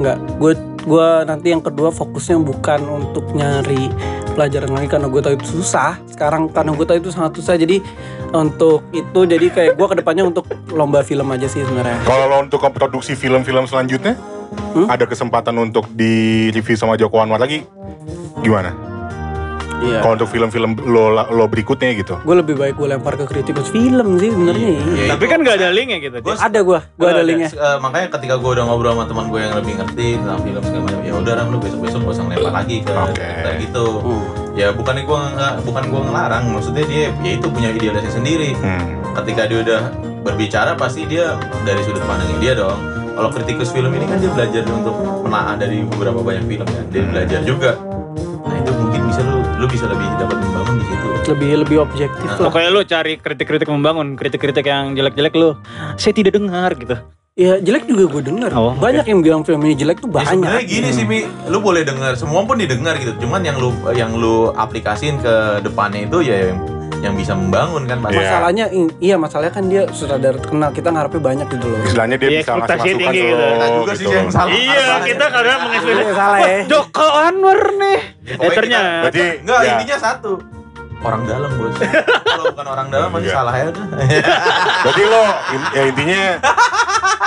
Enggak. Gue gua nanti yang kedua fokusnya bukan untuk nyari pelajaran lagi karena gue tahu itu susah. Sekarang karena gue tahu itu sangat susah. Jadi untuk itu jadi kayak gue ke depannya untuk lomba film aja sih sebenarnya. Kalau untuk produksi film-film selanjutnya, Hmm? ada kesempatan untuk di review sama Joko Anwar lagi, gimana? Iya. Kalau untuk film-film lo lo berikutnya gitu. Gue lebih baik gue lempar ke kritikus film sih sebenarnya. Iya, Tapi itu. kan nggak ada linknya gitu. Gua- Ada gue, gue ada linknya. Eh, makanya ketika gue udah ngobrol sama teman gue yang lebih ngerti tentang film segala macam ya udah ram lu besok besok gak usah ngelempar lagi ke kita gitu Hmm. ya bukannya gue nggak bukan gue ngelarang maksudnya dia ya itu punya idealisnya sendiri Hmm. ketika dia udah berbicara pasti dia dari sudut pandangnya dia dong kalau kritikus film ini kan dia belajar untuk menelaah dari beberapa banyak film kan dia belajar juga nah itu lu bisa lebih dapat membangun di situ Lebih lebih objektif lah. Pokoknya lu cari kritik-kritik membangun, kritik-kritik yang jelek-jelek lu. Saya tidak dengar gitu. Ya jelek juga gue denger. Oh, Banyak yang bilang film ini jelek tuh Ya banyak. sebenarnya gini sih Mi, lu boleh dengar, semua pun didengar gitu. Cuman yang lu yang lu aplikasiin ke depannya itu ya yang, yang bisa membangun kan pasti. Iya. Masalahnya iya masalahnya kan dia sutradara terkenal kita ngarepnya banyak gitu loh. Istilahnya dia Iya, bisa ngasih masukan gitu. Kita juga sih gitu. yang salah. Iya, kita kadang Iya, salah ya. Joko Anwar nih. Ya, Eh ternyata Berarti Enggak, ya, intinya satu. Orang dalam, Bos. Kalau bukan orang dalam masih Iya. salah ya udah. berarti lo in- ya intinya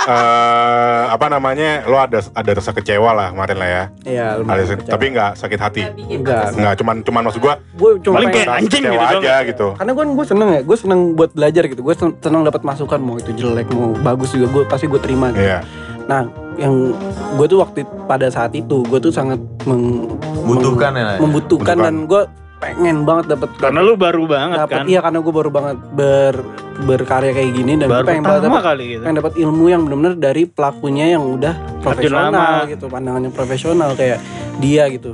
eh apa namanya lo ada ada rasa kecewa lah kemarin lah ya. Iya, Ada, kecewa. tapi nggak sakit hati. enggak. Nggak cuman cuman maksud gua Gue cuma Paling kayak anjing gitu aja gitu. karena gue gue seneng ya gue seneng buat belajar gitu gue seneng dapat masukan mau itu jelek mau bagus juga gue pasti gue terima gitu. Iya. nah yang gue tuh waktu pada saat itu gue tuh sangat meng- Butuhkan ya. meng- membutuhkan Butuhkan. dan gue pengen banget dapat Karena lu baru banget dapat kan. iya karena gue baru banget ber berkarya kayak gini dan gue baru pengen banget pertama dapat kali gitu. pengen dapat ilmu yang benar-benar dari pelakunya yang udah profesional gitu pandangannya profesional kayak dia gitu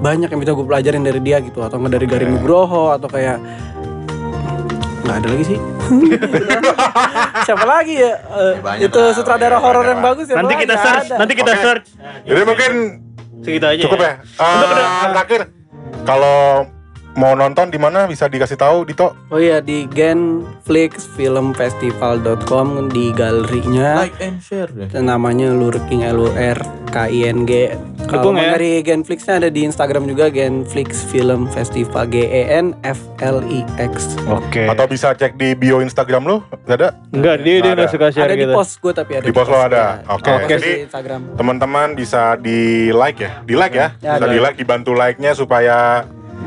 banyak yang bisa gue pelajarin dari dia gitu atau nggak dari Garin Nugroho atau kayak nggak ada lagi sih siapa lagi ya Eh, Ya, banyak itu lah, sutradara horor yang bagus ya Nanti kita search, nanti kita Oke. search. Jadi mungkin Segitu aja. cukup ya. Eh, terakhir kalau mau nonton di mana bisa dikasih tahu Dito? oh iya di genflixfilmfestival.com di galerinya Like and share deh. namanya Lurking L U R K I N G. Kalau ya. dari Genflixnya ada di Instagram juga Genflix Film Festival G E N F L I X. Oke. Atau bisa cek di bio Instagram lo? Ada? Enggak, dia dia Ada. nggak suka share Ada di gitu. post gue tapi ada Di post lo ada? Oke. Post Jadi- di Instagram. Teman-teman bisa di like ya, di like ya, Ya, bisa di di like, dibantu like-nya supaya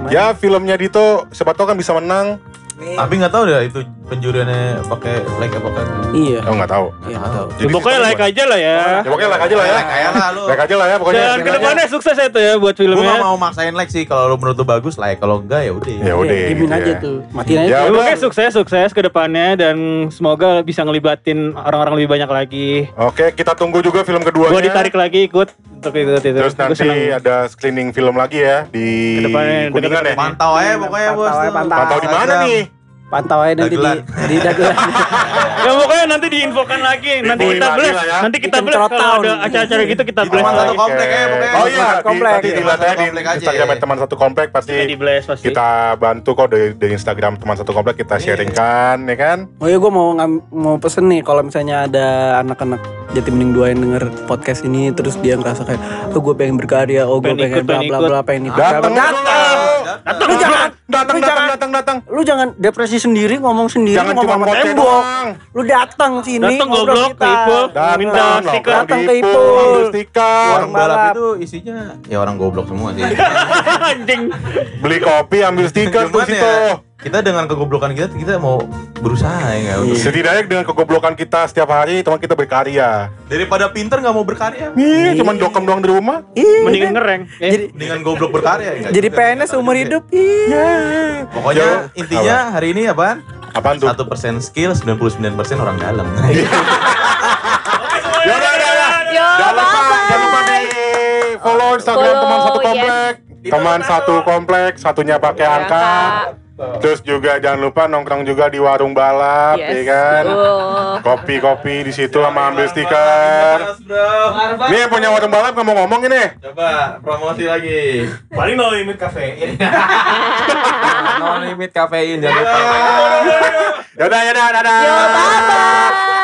ya filmnya Dito siapa tahu kan bisa menang. Tapi nggak tahu deh itu penjuriannya pakai like apa kan. Iya. Oh nggak tahu. Iya nggak tahu. Ya, pokoknya like aja lah ya. Ya pokoknya like aja lah ya. Like aja lah lu. Like aja lah ya pokoknya. Dan ke depannya sukses ya tuh ya buat Gue filmnya. gak mau maksain like sih kalau lu menurut lu bagus like kalau enggak ya udah. Ya udah. Iya, Dimin gitu aja ya. tuh. Matiin aja. Ya Ya, udah. pokoknya sukses sukses ke depannya dan semoga bisa ngelibatin orang-orang lebih banyak lagi. Oke, kita tunggu juga film keduanya. Gua ditarik lagi ikut untuk ikut itu. Terus nanti ada screening film lagi ya di Ke depannya, Kuningan ya. Pantau aja pokoknya Pantau bos. pantau. Pantau di mana nih? Pantau aja nanti di Dagelan. di dagelan. Ya pokoknya nanti diinfokan lagi. Nanti Diinfoin kita blast. ya. Nanti kita blast kalau ada acara-acara gitu kita Di blast teman satu komplek ya pokoknya. Oh iya, di, Komplek. nanti dilihat aja di aja. Instagram teman satu komplek pasti Kita di blast pasti. kita bantu kok dari, dari Instagram teman satu komplek kita sharingkan ya kan. Oh iya gue mau ngam- mau pesen nih kalau misalnya ada anak-anak Jati Bening dua yang denger podcast ini terus dia ngerasa kayak oh gue pengen berkarya, oh gue Pengen bla bla bla pengen ikut. Datang datang. datang Lu jangan datang datang datang datang. lu jangan depresi sendiri ngomong sendiri Jangan ngomong cuma sama tembok. Lu datang sini Datang ngobrol ke kita. Minta stiker. Datang ke Ipul, stiker, Warung balap itu isinya ya orang goblok semua sih. Anjing. beli kopi, ambil stiker tuh situ. Kita dengan kegoblokan kita kita mau berusaha ya nggak? Untuk- Setidaknya dengan kegoblokan kita setiap hari, teman kita berkarya. Daripada pinter nggak mau berkarya. Nih, cuman dokem doang di rumah. Iya. Mendingan ngereng. Eh, Jadi Dengan goblok berkarya ya jadi juga, PNS juga. hidup. Iya. Pokoknya Yo, intinya hari ini apaan? Apaan tuh? Satu persen skill, 99% orang dalam. Ya. Yo, Jangan lupa, di follow Instagram Follow, teman satu komplek. Teman satu komplek, satunya pakai angka. Terus juga jangan lupa nongkrong juga di warung balap, Yes. ya kan? betul. Kopi-kopi di situ sama ambil stiker. Nih yang punya warung balap nggak mau ngomong ini. Coba promosi lagi. paling no limit kafein. No limit kafein jangan lupa. Yaudah, yaudah, dadah. Yo, bye-bye.